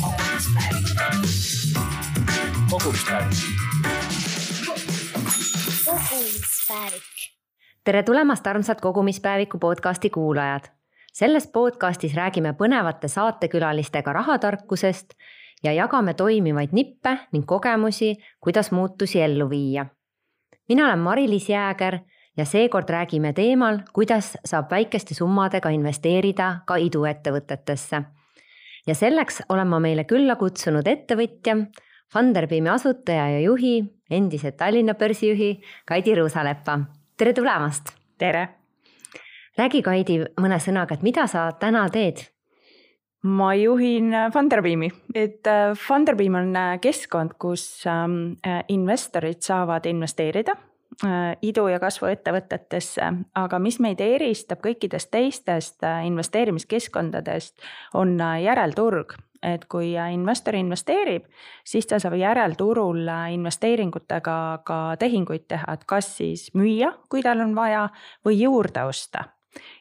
kogumispäevik. kogumispäevik. tere tulemast, armsad kogumispäeviku podcasti kuulajad. selles podcastis räägime põnevate saatekülalistega rahatarkusest ja jagame toimivaid nippe ning kogemusi, kuidas muutusi ellu viia. mina olen Mari-Liis Jääger ja seekord räägime teemal, kuidas saab väikeste summadega investeerida ka iduettevõtetesse. Ja selleks olen ma meile külla kutsunud ettevõtja, Funderbeami asutaja ja juhi, endise Tallinna börsijuhi Kaidi Ruusalepa. tere tulemast! tere! räägi, Kaidi, mõne sõnaga, et mida sa täna teed? ma juhin Funderbeami, et äh, Funderbeam on äh, keskkond, kus ähm, äh, investorid saavad investeerida idu- ja kasvuettevõtetesse, aga mis meid eristab kõikidest teistest investeerimiskeskkondadest, on järelturg. Et kui investor investeerib, siis ta saab järelturul investeeringutega ka tehinguid teha, et kas siis müüa, kui tal on vaja, või juurde osta.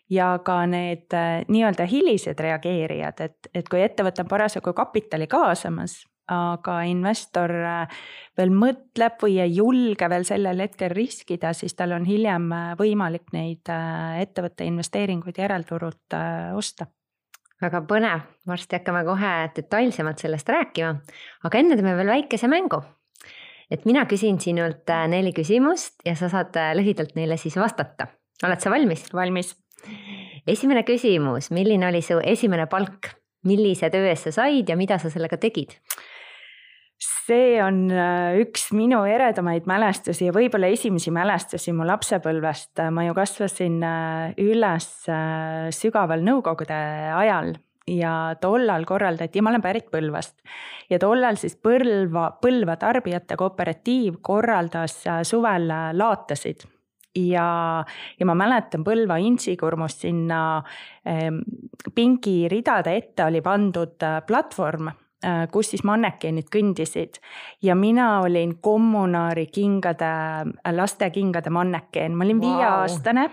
Ja ka need nii-öelda hilised reageerijad, et, et kui ettevõte on parasjagu kapitali kaasamas, aga investor veel mõtleb või ei julge veel sellel hetkel riskida, siis tal on hiljem võimalik neid ettevõtte investeeringuid järelturult osta väga põnev, varsti hakkame kohe detailsemalt sellest rääkima, aga enne teeme veel väikese mängu. et mina küsin sinult neli küsimust ja sa saad lühidalt neile siis vastata. oled sa valmis? valmis. esimene küsimus, milline oli su esimene palk, millise töö eest sa said ja mida sa sellega tegid? See on äh, üks minu eredamaid mälestusi ja võib-olla esimesi mälestusi mu lapsepõlvest. ma ju kasvasin äh, üles äh, sügaval nõukogude ajal ja tollal korraldati, ma olen pärit Põlvast ja tollal siis Põlva, Põlva tarbijate kooperatiiv korraldas suvel laatasid ja, ja ma mäletan Põlva Intsikurmust sinna pingiridade ette oli pandud platvorm kus siis mannekeenid kõndisid ja mina olin kommunaari kingade, äh, lastekingade mannekeen, ma olin wow. viieaastane.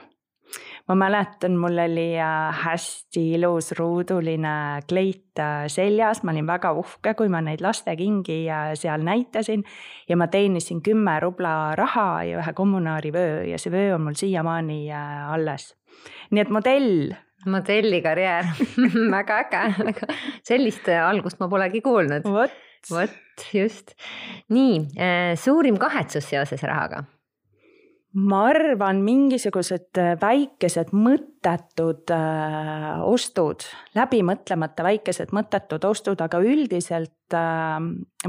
ma mäletan, mul oli äh, hästi ilus ruuduline kleit seljas, ma olin väga uhke, kui ma neid lastekingi seal näitasin ja ma teenisin kümme rubla raha ja ühe kommunaari vöö ja see vöö on mul siiamaani alles. nii et modell modellikarjäär väga äge, sellist algust ma polegi kuulnud. vot. vot just, nii äh, suurim kahetsus seoses rahaga ma arvan, mingisugused äh, väikesed mõttetud äh, ostud, läbimõtlemata väikesed mõttetud ostud, aga üldiselt äh,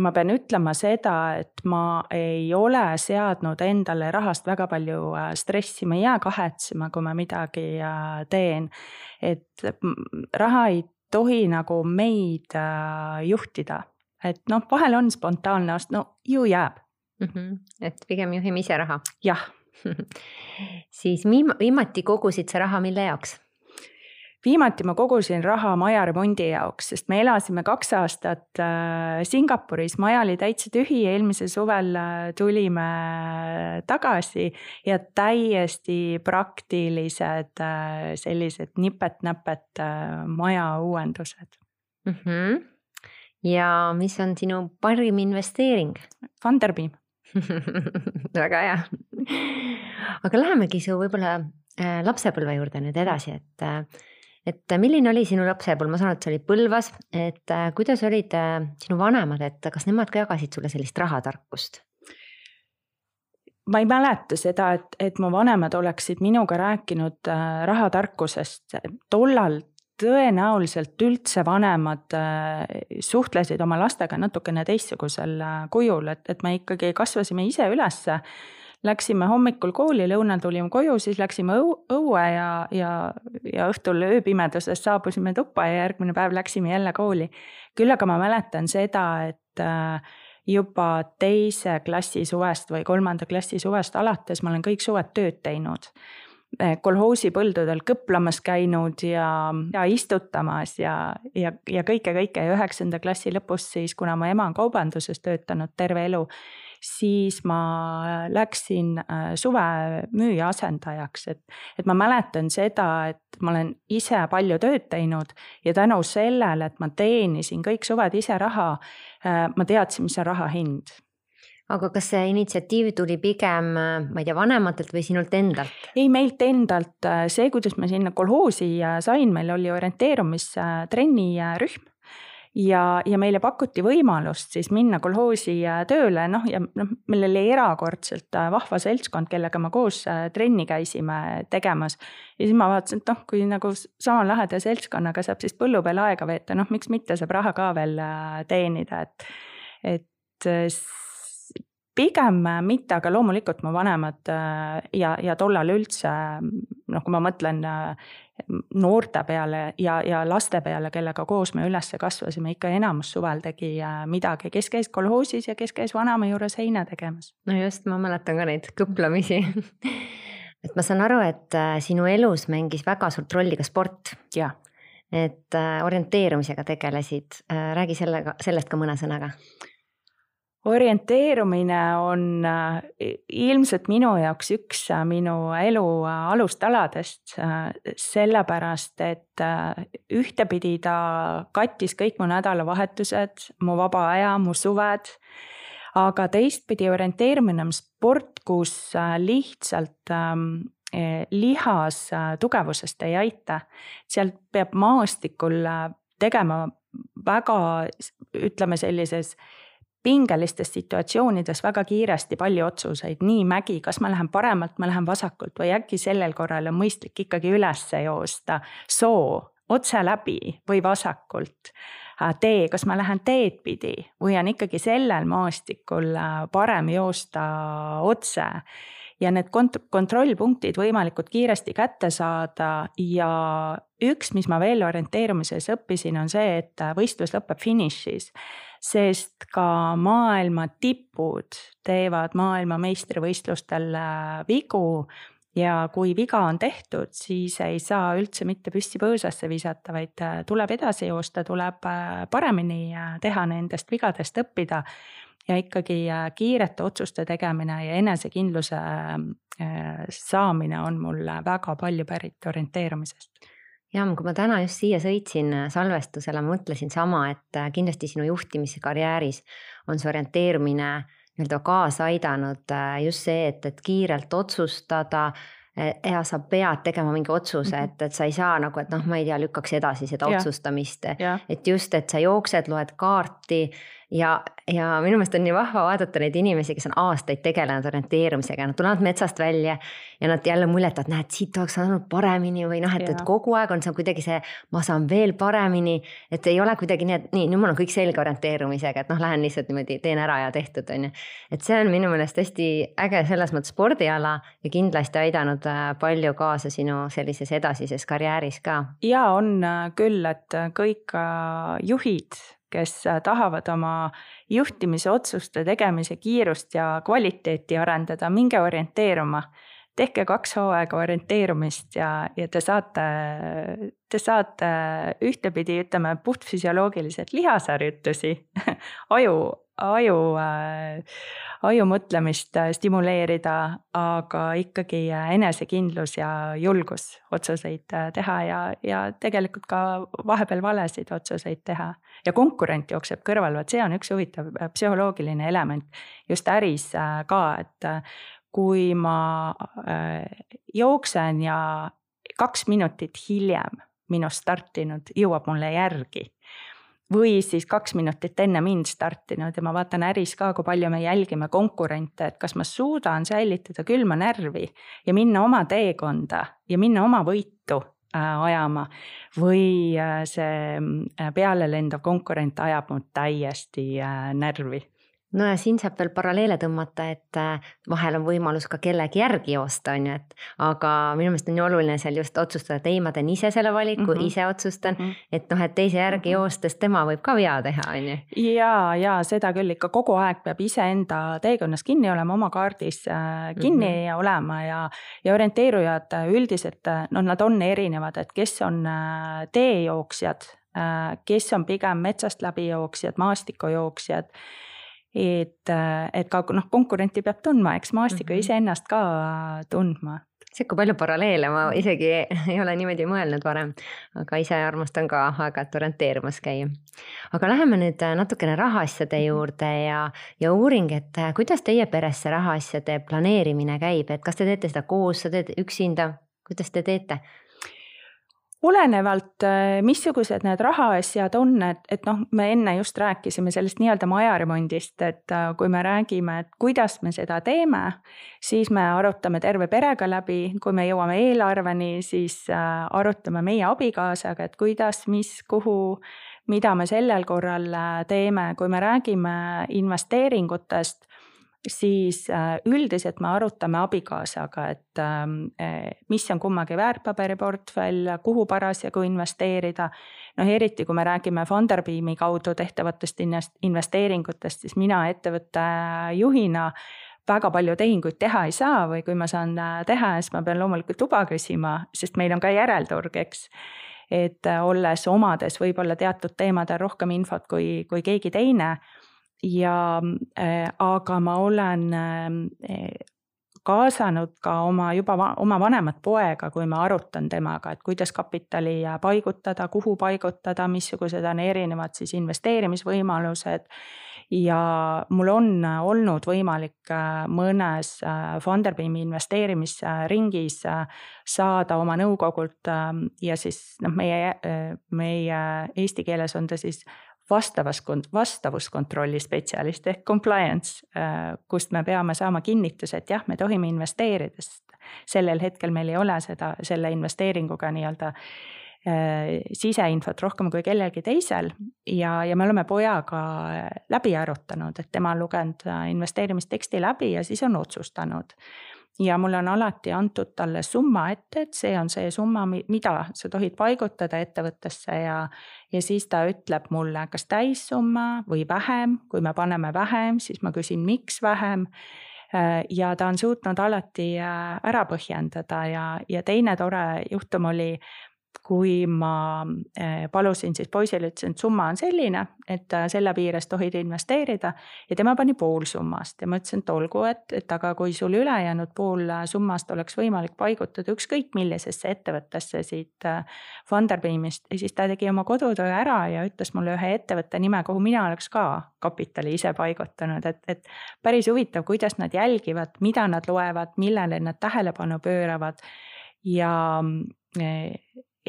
ma pean ütlema seda, et ma ei ole seadnud endale rahast väga palju stressi, ma ei jää kahetsema, kui ma midagi teen. et raha ei tohi nagu meid juhtida, et noh, vahel on spontaanne ost, no ju jääb mm. -hmm. et pigem juhime ise raha. jah siis viimati kogusid sa raha mille jaoks? viimati ma kogusin raha maja remondi jaoks, sest me elasime kaks aastat äh, Singapuris, maja oli täitsa tühi, eelmisel suvel äh, tulime tagasi ja täiesti praktilised äh, sellised nipet-näpet maja uuendused mm. -hmm. ja mis on sinu parim investeering? Funderbeam väga hea. aga lähemegi su võib-olla äh, lapsepõlve juurde nüüd edasi, et, äh, et milline oli sinu lapsepõlv, ma saan aru, et sa olid Põlvas, et äh, kuidas olid sinu vanemad, et kas nemad ka jagasid sulle sellist rahatarkust? ma ei mäleta seda, et, et mu vanemad oleksid minuga rääkinud rahatarkusest, tollal tõenäoliselt üldse vanemad äh, suhtlesid oma lastega natukene teistsugusel äh, kujul, et, et me ikkagi kasvasime ise ülesse. Läksime hommikul kooli, lõunal tulime koju, siis läksime õue ja, ja, ja õhtul ööpimeduses saabusime tuppa ja järgmine päev läksime jälle kooli. küll aga ma mäletan seda, et äh, juba teise klassi suvest või kolmanda klassi suvest alates ma olen kõik suved tööd teinud Eh, kolhoosipõldudel kõplamas käinud ja, ja istutamas ja, ja, ja kõike, kõike. Ja üheksanda klassi lõpus siis, kuna mu ema on kaubanduses töötanud terve elu, siis ma läksin äh, suve müüja asendajaks, et, et ma mäletan seda, et ma olen ise palju tööd teinud ja tänu sellele, et ma teenisin kõik suved ise raha, äh, ma teadsin, mis on raha hind aga kas see initsiatiiv tuli pigem, ma ei tea, vanematelt või sinult endalt? ei, meilt endalt, see, kuidas ma sinna kolhoosi sain, meil oli orienteerumistrenni rühm ja, ja meile pakuti võimalust siis minna kolhoosi äh, tööle, noh ja noh, meil oli erakordselt äh, vahva seltskond, kellega me koos äh, trenni käisime tegemas. ja siis ma vaatasin, et noh, kui nagu sama laheda seltskonnaga saab siis põllu peal aega veeta, noh, miks mitte saab raha ka veel teenida, et, et pigem mitte, aga loomulikult mu vanemad ja, ja tollal üldse noh, kui ma mõtlen noorte peale ja, ja laste peale, kellega koos me üles kasvasime, ikka enamus suvel tegi äh, midagi, kes käis kolhoosis ja kes käis vanaema juures heina tegemas. no just, ma mäletan ka neid kõplamisi et ma saan aru, et äh, sinu elus mängis väga suurt rolli ka sport. jah. et äh, orienteerumisega tegelesid, räägi sellega, sellest ka mõne sõnaga orienteerumine on äh, ilmselt minu jaoks üks äh, minu elu äh, alustaladest, sellepärast et ühtepidi ta kattis kõik mu nädalavahetused, mu vaba aja, mu suved. aga teistpidi orienteerumine on sport, kus lihtsalt ähm, lihas tugevusest ei aita, sealt peab maastikul tegema väga, ütleme sellises pingelistes situatsioonides väga kiiresti palju otsuseid, nii mägi, kas ma lähen paremalt, ma lähen vasakult või äkki sellel korral on mõistlik ikkagi üles joosta? Soo otse läbi või vasakult. Äh, tee, kas ma lähen teed pidi või on ikkagi sellel maastikul äh, parem joosta otse? Ja need kont-, kontrollpunktid võimalikult kiiresti kätte saada ja üks, mis ma veel orienteerumises õppisin, on see, et võistlus lõpeb finišis sest ka maailma tipud teevad maailmameistrivõistlustel äh, vigu ja kui viga on tehtud, siis ei saa üldse mitte püssi põõsasse visata, vaid äh, tuleb edasi joosta, tuleb äh, paremini teha nendest vigadest õppida. ja ikkagi kiirete otsuste tegemine ja enesekindluse saamine on mul väga palju pärit orienteerumisest ja kui ma täna just siia sõitsin äh, salvestusele, mõtlesin sama, et äh, kindlasti sinu juhtimiskarjääris on see orienteerumine nii-öelda kaasa aidanud äh, just see, et, et kiirelt otsustada ja sa pead tegema mingi otsuse, mhm. et, et sa ei saa nagu, et noh, ma ei tea, lükkaks edasi seda ja. otsustamist. et just, et sa jooksed, loed kaarti ja, ja minu meelest on nii vahva vaadata neid inimesi, kes on aastaid tegelenud orienteerumisega, nad tulevad metsast välja ja nad jälle muljetavad, näed, siit oleks saanud paremini või noh, et, et kogu aeg on see kuidagi see, ma saan veel paremini. et ei ole kuidagi nii, et nii, nüüd mul on kõik selge orienteerumisega, et noh, lähen lihtsalt niimoodi teen ära ja tehtud, on ju. et see on minu meelest hästi äge selles mõttes spordiala ja kindlasti aidanud äh, palju kaasa sinu sellises edasises karjääris ka. ja on äh, küll, et äh, kõik juhid kes äh, tahavad oma juhtimisotsuste tegemise kiirust ja kvaliteeti arendada, minge orienteeruma. tehke kaks hooaega orienteerumist ja, ja te saate, te saate ühtepidi ütleme puhtfüsioloogiliselt lihasharjutusi aju aju äh,, aju mõtlemist äh, stimuleerida, aga ikkagi äh, enesekindlus ja julgus otsuseid teha ja, ja tegelikult ka vahepeal valesid otsuseid teha. ja konkurent jookseb kõrval, vot see on üks huvitav psühholoogiline element just äris ka, et kui ma jooksen ja kaks minutit hiljem minust startinud jõuab mulle järgi või siis kaks minutit enne mind startinud ja ma vaatan äris ka, kui palju me jälgime konkurente, et kas ma suudan säilitada külma närvi ja minna oma teekonda ja minna oma võitu äh, ajama. või äh, see äh, pealelendav konkurent ajab mul täiesti närvi no ja siin saab veel paralleele tõmmata, et äh, vahel on võimalus ka kellegi järgi joosta, on ju, et aga minu meelest on ju oluline seal just otsustada, et ei, ma teen ise selle valiku mm, -hmm. ise otsustan mm, -hmm. et noh, et teise järgi mm -hmm. joostes tema võib ka vea teha, on ju. ja, ja seda küll ikka kogu aeg peab iseenda teekonnas kinni olema, oma kaardis äh, kinni mm -hmm. olema ja, ja orienteerujad äh, üldiselt noh, nad on erinevad, et kes on teejooksjad, kes on pigem metsast läbi jooksjad, maastikujooksjad et, et ka noh, konkurenti peab tundma, eks maastikku mm -hmm. iseennast ka tundma sihuke palju paralleele, ma isegi ei ole niimoodi mõelnud varem, aga ise armastan ka aeg-ajalt orienteerumas käia. aga läheme nüüd natukene rahaasjade juurde ja, ja uuring, et kuidas teie peres see rahaasjade planeerimine käib, et kas te teete seda koos, sa teed üksinda, kuidas te teete? Olenevalt, äh, missugused need rahaasjad on, et, et noh, me enne just rääkisime sellest nii-öelda majaremondist, et äh, kui me räägime, et kuidas me seda teeme, siis me arutame terve perega läbi, kui me jõuame eelarveni, siis äh, arutame meie abikaasaga, et kuidas, mis, kuhu, mida me sellel korral teeme, kui me räägime investeeringutest siis äh, üldiselt me arutame abikaasaga, et ähm, eh, mis on kummagi väärtpaberiportfell, kuhu parasjagu investeerida. noh, eriti kui me räägime Funderbeami kaudu tehtavatest investeeringutest, siis mina ettevõtte juhina väga palju tehinguid teha ei saa või kui ma saan äh, teha, siis ma pean loomulikult luba küsima, sest meil on ka järelturg, eks et äh, olles omades võib-olla teatud teemadel rohkem infot kui, kui keegi teine ja äh, aga ma olen äh, kaasanud ka oma juba va oma vanemat poega, kui ma arutan temaga, et kuidas kapitali paigutada, kuhu paigutada, missugused on erinevad siis investeerimisvõimalused. ja mul on olnud võimalik äh, mõnes Funderbeami investeerimisringis saada oma nõukogult ja siis noh, meie, meie eesti keeles on ta siis vastavas, vastavuskontrolli spetsialist ehk compliance, äh, kust me peame saama kinnituse, et jah, me tohime investeerida, sest sellel hetkel meil ei ole seda, selle investeeringuga nii-öelda äh, siseinfot rohkem kui kellelgi teisel. Ja, ja me oleme pojaga läbi arutanud, et tema on lugenud investeerimisteksti läbi ja siis on otsustanud ja mulle on alati antud talle summa ette, et see on see summa, mida sa tohid paigutada ettevõttesse ja, ja siis ta ütleb mulle, kas täissumma või vähem, kui me paneme vähem, siis ma küsin, miks vähem? Äh, ja ta on suutnud alati äh, ära põhjendada ja, ja teine tore juhtum oli, kui ma eh, palusin siis poisile, ütlesin, et summa on selline, et äh, selle piires tohid investeerida ja tema pani pool summast ja ma ütlesin, et olgu, et, et aga kui sul ülejäänud pool äh, summast oleks võimalik paigutada ükskõik millisesse ettevõttesse siit Funderbeamist ja siis ta tegi oma kodutöö ära ja ütles mulle ühe ettevõtte nime, kuhu mina oleks ka kapitali ise paigutanud, et, et päris huvitav, kuidas nad jälgivad, mida nad loevad, millele nad tähelepanu pööravad. Ja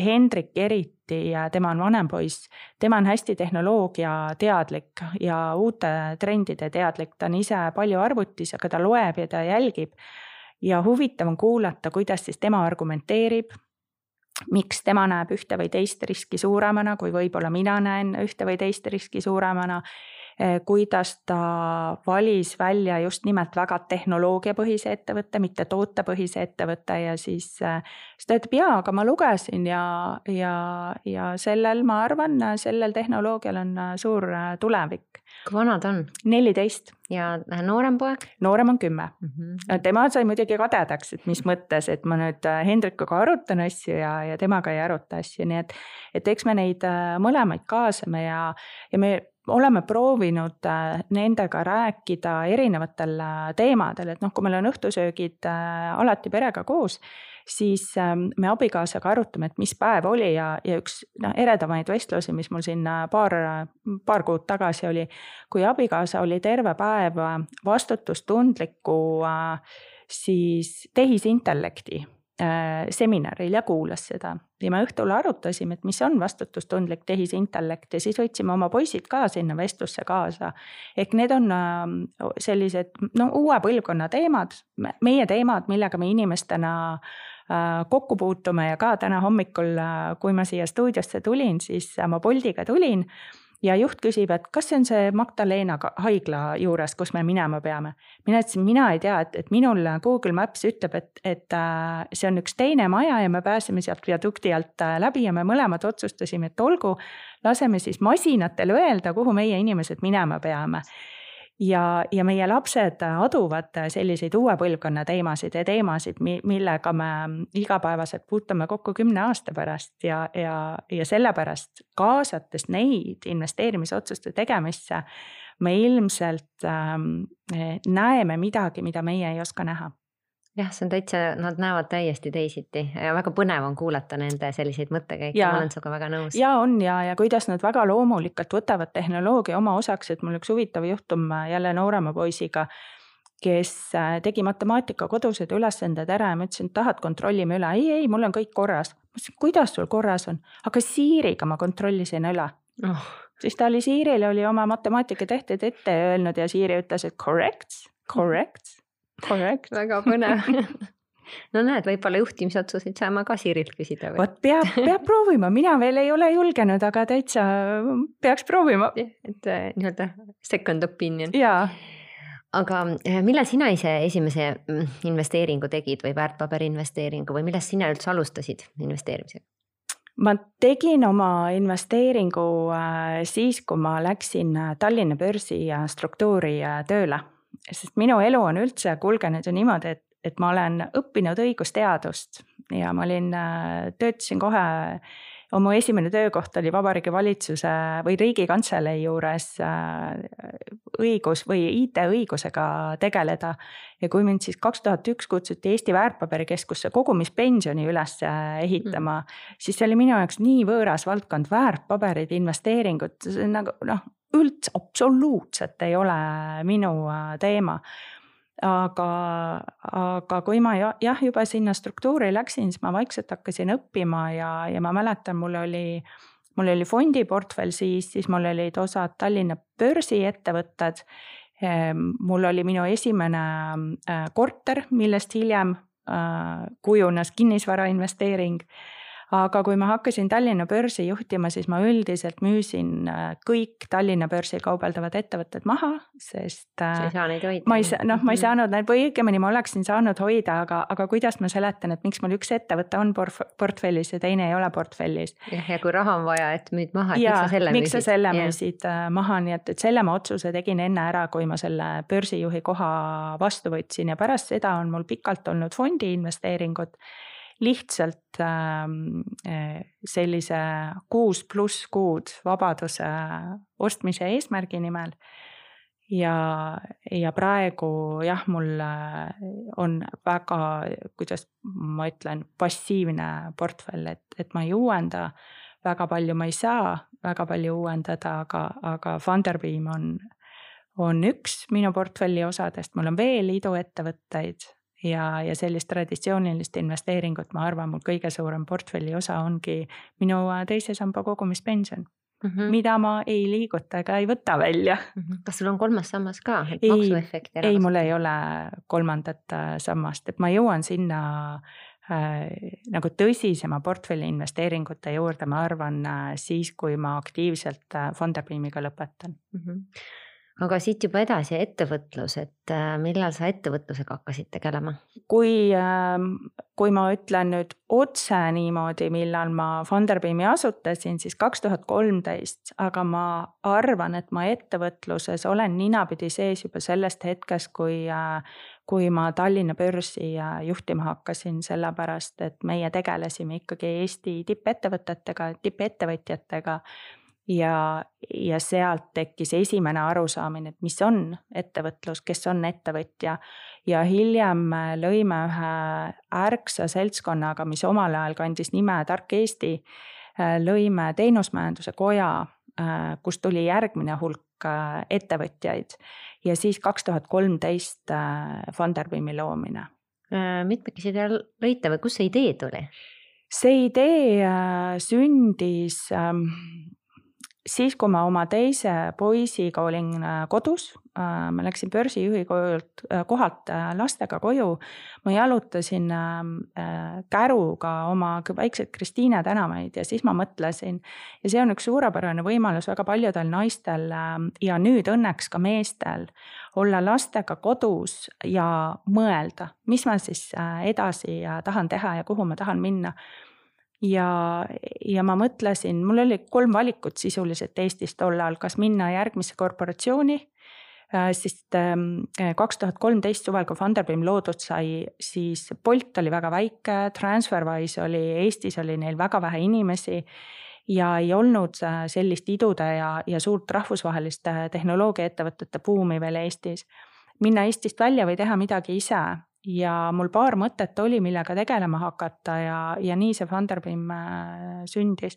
Hendrik eriti ja tema on vanem poiss, tema on hästi tehnoloogiateadlik ja uute trendide teadlik, ta on ise palju arvutis, aga ta loeb ja ta jälgib. ja huvitav on kuulata, kuidas siis tema argumenteerib. miks tema näeb ühte või teist riski suuremana, kui võib-olla mina näen ühte või teist riski suuremana kuidas ta valis välja just nimelt väga tehnoloogiapõhise ettevõtte, mitte tootepõhise ettevõtte ja siis, eh, siis ta ütleb jaa, aga ma lugesin ja, ja, ja sellel, ma arvan, sellel tehnoloogial on suur tulevik. kui vana ta on? neliteist. ja noorem poeg? noorem on kümme mm. -hmm. tema sai muidugi kadedaks, et mis mõttes, et ma nüüd Hendrikuga arutan asju ja, ja temaga ei aruta asju, nii et, et eks me neid mõlemaid kaasame ja, ja me oleme proovinud äh, nendega rääkida erinevatel äh, teemadel, et noh, kui meil on õhtusöögid äh, alati perega koos, siis ähm, me abikaasaga arutame, et mis päev oli ja, ja üks noh, eredamaid vestlusi, mis mul siin paar, paar kuud tagasi oli, kui abikaasa oli terve päev vastutustundliku siis tehisintellekti seminaril ja kuulas seda ja me õhtul arutasime, et mis on vastutustundlik tehisintellekt ja siis võtsime oma poisid ka sinna vestlusse kaasa. ehk need on ähm, sellised no uue põlvkonna teemad, meie teemad, millega me inimestena äh, kokku puutume ja ka täna hommikul, äh, kui ma siia stuudiosse tulin, siis ma Boltiga tulin ja juht küsib, et kas see on see Magdalena haigla juures, kus me minema peame. mina ütlesin, mina ei tea, et, et minul Google Maps ütleb, et, et äh, see on üks teine maja ja me pääseme sealt viadukti alt äh, läbi ja me mõlemad otsustasime, et olgu, laseme siis masinatel öelda, kuhu meie inimesed minema peame ja, ja meie lapsed aduvad selliseid uue põlvkonna teemasid ja teemasid, millega me igapäevaselt puutume kokku kümne aasta pärast ja, ja, ja sellepärast kaasates neid investeerimisotsuste tegemisse me ilmselt ähm, näeme midagi, mida meie ei oska näha jah, see on täitsa, nad näevad täiesti teisiti ja väga põnev on kuulata nende selliseid mõttekäike, ma olen sinuga väga nõus. ja on. Ja, ja kuidas nad väga loomulikult võtavad tehnoloogia oma osaks, et mul üks huvitav juhtum jälle noorema poisiga kes äh, tegi matemaatika kodused ülesanded ära ja ma ütlesin, et tahad, kontrollime üle. ei, ei, mul on kõik korras. ma ütlesin, kuidas sul korras on, aga Siiriga ma kontrollisin üle. Oh.. siis ta oli Siirile oli oma matemaatikatehted ette öelnud ja Siiri ütles, et correct, correct korrekt. väga põnev no näed, võib-olla juhtimisotsuseid saame ka Siirilt küsida. vot peab, peab proovima, mina veel ei ole julgenud, aga täitsa peaks proovima. et äh, nii-öelda second opinion. jaa aga äh, millal sina ise esimese mm, investeeringu tegid või väärtpaberi investeeringu või millest sina üldse alustasid investeerimisega? ma tegin oma investeeringu äh, siis, kui ma läksin Tallinna börsi struktuuri tööle sest minu elu on üldse kulgenud ju niimoodi, et, et ma olen õppinud õigusteadust ja ma olin, äh, töötasin kohe mu esimene töökoht oli Vabariigi Valitsuse või Riigikantselei juures äh, õigus või IT-õigusega tegeleda. ja kui mind siis kaks tuhat üks kutsuti Eesti Väärtpaberikeskusse kogumispensioni üles ehitama mm., siis see oli minu jaoks nii võõras valdkond, väärtpaberid, investeeringud, see on nagu noh, üldse absoluutselt ei ole minu äh, teema aga, aga kui ma jah, juba sinna struktuuri läksin, siis ma vaikselt hakkasin õppima ja, ja ma mäletan, mul oli, mul oli fondiportfell siis, siis mul olid osad Tallinna börsiettevõtted. Ehm, mul oli minu esimene äh, korter, millest hiljem äh, kujunes kinnisvarainvesteering aga kui ma hakkasin Tallinna börsi juhtima, siis ma üldiselt müüsin äh, kõik Tallinna börsil kaubeldavad ettevõtted maha, sest. Äh, sa ei saa neid hoida. ma ei saa, noh, ma ei mhm. saanud neid või õigemini ma oleksin saanud hoida, aga, aga kuidas ma seletan, et miks mul üks ettevõte on portfellis ja teine ei ole portfellis. jah, ja kui raha on vaja, et müüd maha, et ja, miks sa selle müüsid. miks sa selle müüsid yeah. Äh, maha, nii et, et selle ma otsuse tegin enne ära, kui ma selle börsijuhi koha vastu võtsin ja pärast seda on mul pikalt olnud fondi investeeringud lihtsalt ähm, äh, sellise kuus pluss kuud vabaduse ostmise eesmärgi nimel. ja, ja praegu jah, mul äh, on väga, kuidas ma ütlen, passiivne portfell, et, et ma ei uuenda väga palju ma ei saa väga palju uuendada, aga, aga Funderbeam on, on üks minu portfelli osadest, mul on veel iduettevõtteid ja, ja sellist traditsioonilist investeeringut, ma arvan, mul kõige suurem portfelli osa ongi minu äh, teise samba kogumispension mm, -hmm. mida ma ei liiguta ega ei võta välja mm. -hmm. kas sul on kolmas sammas ka, et maksuefekti ära? ei, mul ei ole kolmandat äh, sammast, et ma jõuan sinna äh, nagu tõsisema portfelli investeeringute juurde, ma arvan äh, siis, kui ma aktiivselt Funderbeamiga lõpetan mm. -hmm aga siit juba edasi ettevõtlus, et äh, millal sa ettevõtlusega hakkasid tegelema? kui, ähm, kui ma ütlen nüüd otse niimoodi, millal ma Funderbeami asutasin, siis kaks tuhat kolmteist, aga ma arvan, et ma ettevõtluses olen ninapidi sees juba sellest hetkest, kui, äh, kui ma Tallinna börsi äh, juhtima hakkasin, sellepärast et meie tegelesime ikkagi Eesti tippettevõtetega, tippettevõtjatega ja, ja sealt tekkis esimene arusaamine, et mis on ettevõtlus, kes on ettevõtja. ja hiljem lõime ühe ärksa seltskonnaga, mis omal ajal kandis nime Tark Eesti, lõime teenusmajanduse koja, kust tuli järgmine hulk ettevõtjaid ja siis kaks tuhat kolmteist Funderbeami loomine. mitmekesi te lõite või kust see idee tuli? see idee sündis ähm, siis, kui ma oma teise poisiga olin äh, kodus, äh, ma läksin börsijuhi kojult, äh, kohalt lastega koju. ma jalutasin käruga oma väikseid Kristiine tänavaid ja siis ma mõtlesin. ja see on üks suurepärane võimalus väga paljudel naistel ja nüüd õnneks ka meestel olla lastega kodus ja mõelda, mis ma siis edasi tahan teha ja kuhu ma tahan minna ja, ja ma mõtlesin, mul oli kolm valikut sisuliselt Eestis tollal, kas minna järgmisse korporatsiooni äh, sest ähm, kaks tuhat kolmteist suvel, kui Funderbeam loodud sai, siis Bolt oli väga väike, Transferwise oli, Eestis oli neil väga vähe inimesi. ja ei olnud sellist idude ja, ja suurt rahvusvahelist tehnoloogiaettevõtete buumi veel Eestis. minna Eestist välja või teha midagi ise ja mul paar mõtet oli, millega tegelema hakata ja, ja nii see Funderbeam sündis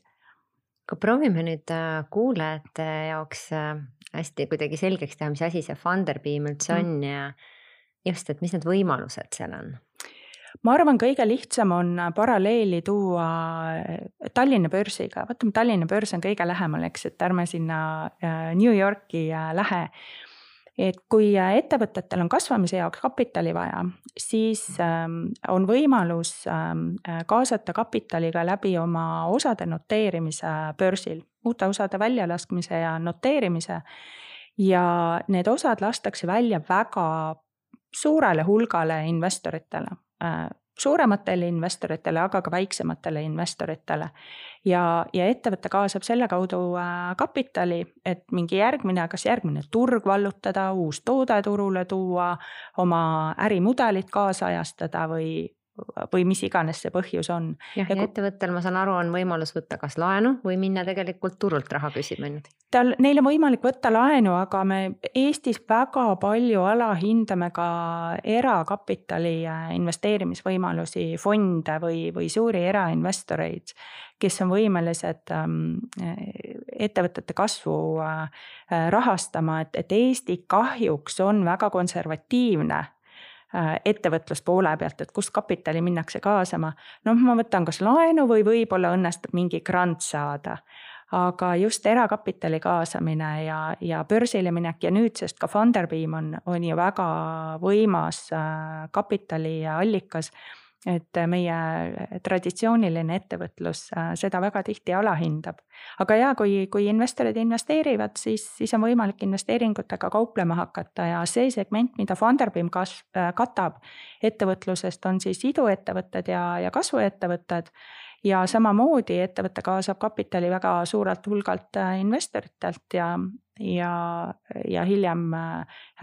aga proovime nüüd kuulajate jaoks hästi kuidagi selgeks teha, mis asi see Funderbeam üldse on mm. ja just, et mis need võimalused seal on? ma arvan, kõige lihtsam on paralleeli tuua äh, Tallinna börsiga, vaatame, Tallinna börs on kõige lähemal, eks, et ärme sinna äh, New Yorki äh, lähe et kui ettevõtetel on kasvamise jaoks kapitali vaja, siis ähm, on võimalus ähm, kaasata kapitali ka läbi oma osade noteerimise börsil, uute osade väljalaskmise ja noteerimise. ja need osad lastakse välja väga suurele hulgale investoritele äh, suurematele investoritele, aga ka väiksematele investoritele. ja, ja ettevõte kaasab selle kaudu äh, kapitali, et mingi järgmine, kas järgmine turg vallutada, uus toode turule tuua, oma ärimudelit kaasajastada või, või mis iganes see põhjus on. jah, ja, ja ettevõttel, ma saan aru, on võimalus võtta kas laenu või minna tegelikult turult raha küsima nüüd. tal, neil on võimalik võtta laenu, aga me Eestis väga palju alahindame ka erakapitali äh, investeerimisvõimalusi, fonde või, või suuri erainvestoreid, kes on võimelised ähm, ettevõtete kasvu äh, rahastama, et, et Eesti kahjuks on väga konservatiivne Äh, ettevõtluspoole pealt, et kust kapitali minnakse kaasama. noh, ma võtan kas laenu või võib-olla õnnestub mingi grant saada. aga just erakapitali kaasamine ja, ja börsile minek ja nüüdsest ka Funderbeam on, on ju väga võimas äh, kapitaliallikas et meie traditsiooniline ettevõtlus äh, seda väga tihti alahindab. aga ja kui, kui investorid investeerivad, siis, siis on võimalik investeeringutega kauplema hakata ja see segment, mida Funderbeam kas-, äh, katab ettevõtlusest, on siis iduettevõtted ja, ja kasvuettevõtted. ja samamoodi ettevõte kaasab kapitali väga suurelt hulgalt äh, investoritelt ja, ja, ja hiljem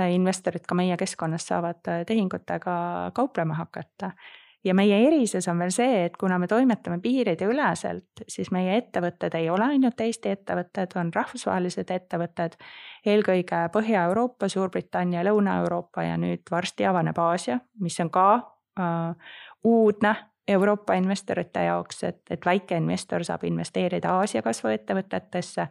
investorid ka meie keskkonnas saavad tehingutega kauplema hakata ja meie erisus on veel see, et kuna me toimetame piirideüleselt, siis meie ettevõtted ei ole ainult Eesti ettevõtted, on rahvusvahelised ettevõtted. eelkõige Põhja-Euroopa, Suurbritannia, Lõuna-Euroopa ja nüüd varsti avaneb Aasia, mis on ka äh, uudne Euroopa investorite jaoks, et, et väikeinvestor saab investeerida Aasia kasvuettevõtetesse.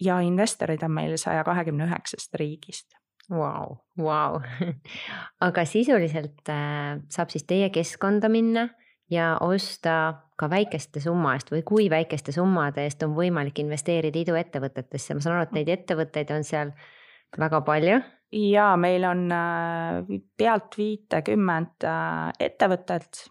ja investorid on meil saja kahekümne üheksast riigist Vau, vau. aga sisuliselt äh, saab siis teie keskkonda minna ja osta ka väikeste summa eest või kui väikeste summade eest on võimalik investeerida iduettevõtetesse, ma saan aru, et neid ettevõtteid on seal väga palju. Ja meil on äh, pealt viitekümmet äh, ettevõtet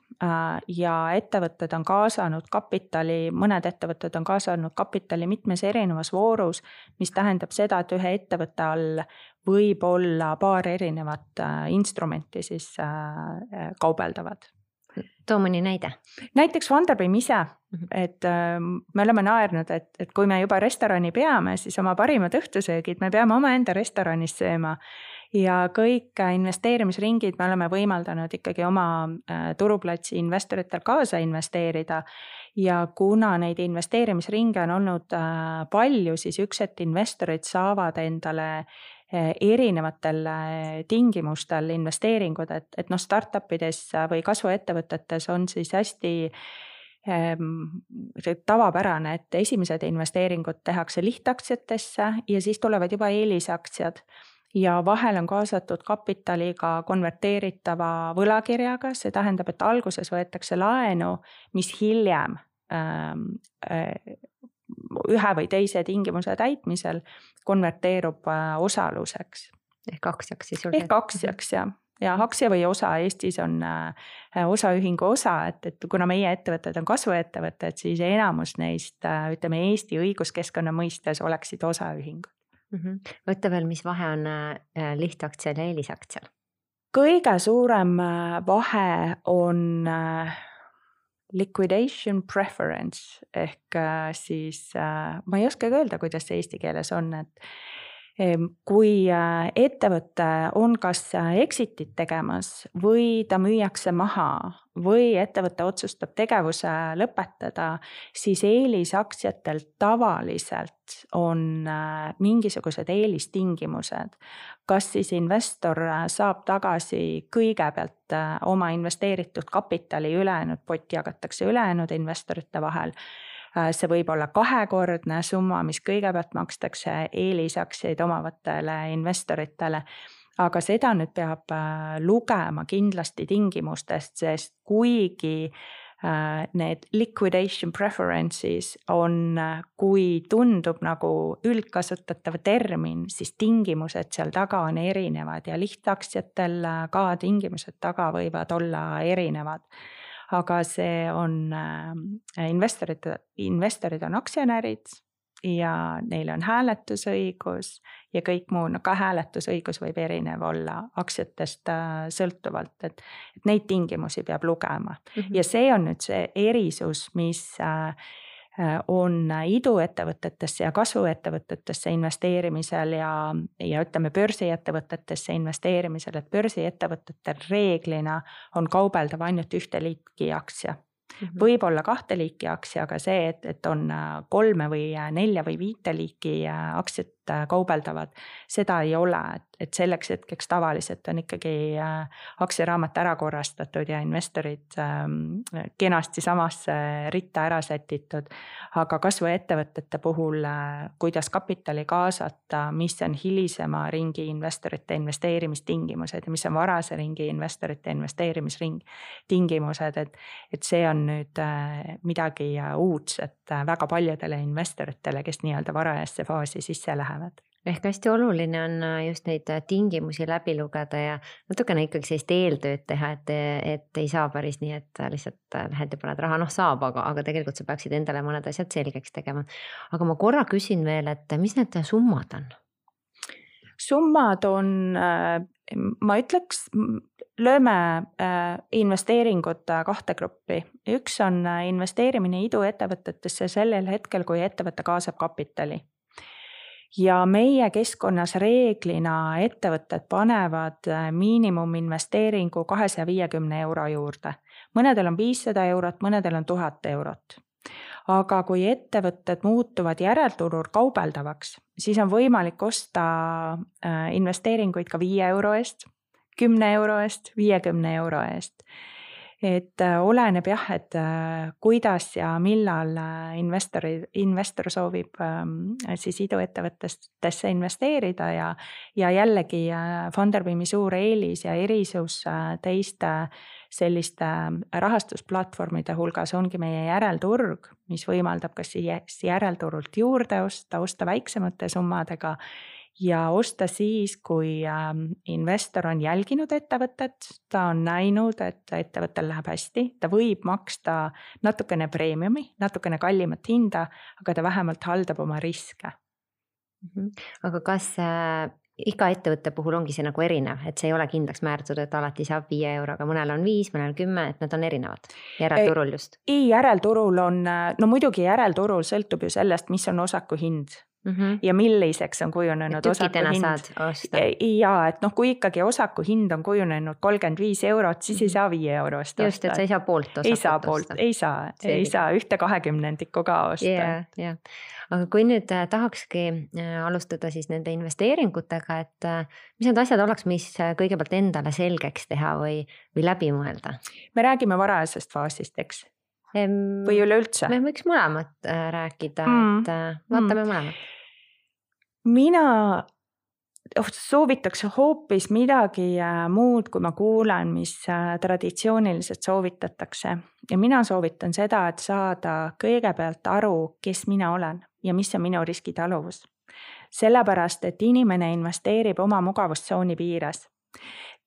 ja ettevõtted on kaasanud kapitali, mõned ettevõtted on kaasanud kapitali mitmes erinevas voorus, mis tähendab seda, et ühe ettevõtte all võib olla paar erinevat äh, instrumenti siis äh, äh, kaubeldavad. Too mõni näide. näiteks Funderbeam ise, mhm. et me oleme naernud, et, et kui me juba restorani peame, siis oma parimad õhtusöögid me peame omaenda restoranis sööma ja kõik investeerimisringid me oleme võimaldanud ikkagi oma turuplatsi investoritel kaasa investeerida. ja kuna neid investeerimisringe on olnud palju, siis üks hetk investorid saavad endale Eh, erinevatel eh, tingimustel investeeringud, et, et noh, startup ides või kasvuettevõtetes on siis hästi ehm, tavapärane, et esimesed investeeringud tehakse lihtaktsiatesse ja siis tulevad juba eelisaktsiad ja vahel on kaasatud kapitaliga konverteeritava võlakirjaga, see tähendab, et alguses võetakse laenu, mis hiljem ähm, äh, ühe või teise tingimuse täitmisel konverteerub äh, osaluseks. ehk aktsiaks siis. ehk aktsiaks jah, ja aktsia või osa Eestis on äh, osaühingu osa, et, et kuna meie ettevõtted on kasvuettevõtted, siis enamus neist äh, ütleme Eesti õiguskeskkonna mõistes oleksid osaühingud mm. -hmm. ütle veel, mis vahe on lihtaktsial ja eelisaktsial? kõige suurem vahe on liquidation preference ehk äh, siis äh, ma ei oskagi öelda, kuidas see eesti keeles on, et kui äh, ettevõte on kas äh, exit'it tegemas või ta müüakse maha või ettevõte otsustab tegevuse lõpetada, siis eelisaktsiatel tavaliselt on äh, mingisugused eelistingimused. kas siis investor saab tagasi kõigepealt oma investeeritud kapitali, ülejäänud pott jagatakse ülejäänud investorite vahel see võib olla kahekordne summa, mis kõigepealt makstakse eelisaktsiaid omavatele investoritele. Aga seda nüüd peab äh, lugema kindlasti tingimustest, sest kuigi äh, need liquidation preferences on, kui tundub nagu üldkasutatav termin, siis tingimused seal taga on erinevad ja lihtaktsiatel ka tingimused taga võivad olla erinevad aga see on äh, investorid, investorid on aktsionärid ja neil on hääletusõigus ja kõik muu, no ka hääletusõigus võib erinev olla aktsiatest äh, sõltuvalt, et, et neid tingimusi peab lugema mm -hmm. ja see on nüüd see erisus, mis äh, Äh, on iduettevõtetesse ja kasvuettevõtetesse investeerimisel ja, ja ütleme, börsiettevõtetesse investeerimisel, et börsiettevõtetel reeglina on kaubeldav ainult ühte liiki aktsia Mm -hmm. võib-olla kahte liiki aktsia, aga see, et, et on äh, kolme või äh, nelja või viite liiki aktsiat kaubeldavad, seda ei ole, et, selleks hetkeks tavaliselt on ikkagi aktsiaraamat ära korrastatud ja investorid ähm, kenasti samasse ritta ära sätitud. aga kasvuettevõtete puhul, kuidas kapitali kaasata, mis on hilisema ringi investorite investeerimistingimused ja mis on varase ringi investorite investeerimisring, tingimused, et, et see on nüüd äh, midagi äh, uudset äh, väga paljudele investoritele, kes nii-öelda varajasse faasi sisse lähevad ehk hästi oluline on just neid tingimusi läbi lugeda ja natukene ikkagi sellist eeltööd teha, et, et ei saa päris nii, et lihtsalt lähed ja paned raha, noh saab, aga, aga tegelikult sa peaksid endale mõned asjad selgeks tegema. aga ma korra küsin veel, et mis need summad on? summad on, ma ütleks, lööme äh, investeeringud kahte gruppi, üks on äh, investeerimine iduettevõtetesse sellel hetkel, kui ettevõte kaasab kapitali. Ja meie keskkonnas reeglina ettevõtted panevad äh, miinimuminvesteeringu kahesaja viiekümne euro juurde. mõnedel on viissada eurot, mõnedel on tuhat eurot aga kui ettevõtted muutuvad järelturul kaubeldavaks, siis on võimalik osta investeeringuid ka viie euro eest kümne euro eest, viiekümne euro eest. Et äh, oleneb jah, et äh, kuidas ja millal äh, investori, investor soovib ähm, siis iduettevõtetesse investeerida ja, ja jällegi Funderbeami suur eelis ja erisus teiste selliste rahastusplatvormide hulgas ongi meie järelturg, mis võimaldab kas siis järelturult juurde osta, osta väiksemate summadega ja osta siis, kui ähm, investor on jälginud ettevõtet, ta on näinud, et ettevõttel läheb hästi, ta võib maksta natukene preemiumi, natukene kallimat hinda, aga ta vähemalt haldab oma riske. Mhm. aga kas äh, iga ettevõtte puhul ongi see nagu erinev, et see ei ole kindlaks määratud, et alati saab viie euroga, mõnel on viis, mõnel kümme, et need on erinevad järelturul just? ei, järelturul on, no muidugi järelturul sõltub ju sellest, mis on osaku hind mm -hmm. ja milliseks on kujunenud osaku hind. ja et noh, kui ikkagi osaku hind on kujunenud kolmkümmend viis eurot, siis ei mhm. saa viie euro eest osta. just, et sa ei saa poolt osakut ei saa poolt, ei saa, ei saa ühte kahekümnendikku ka osta yeah,. Yeah. aga kui nüüd äh, tahakski äh, alustada siis nende investeeringutega, et äh, mis need asjad oleks, mis kõigepealt endale selgeks teha või, või läbi mõelda? me räägime varajasest faasist, eks või üleüldse? me võiks mõlemat rääkida mm., et vaatame mm. mõlemat mina oh, soovitaks hoopis midagi äh, muud, kui ma kuulen, mis äh, traditsiooniliselt soovitatakse. ja mina soovitan seda, et saada kõigepealt aru, kes mina olen ja mis on minu riskitaluvus. sellepärast, et inimene investeerib oma mugavustsooni piires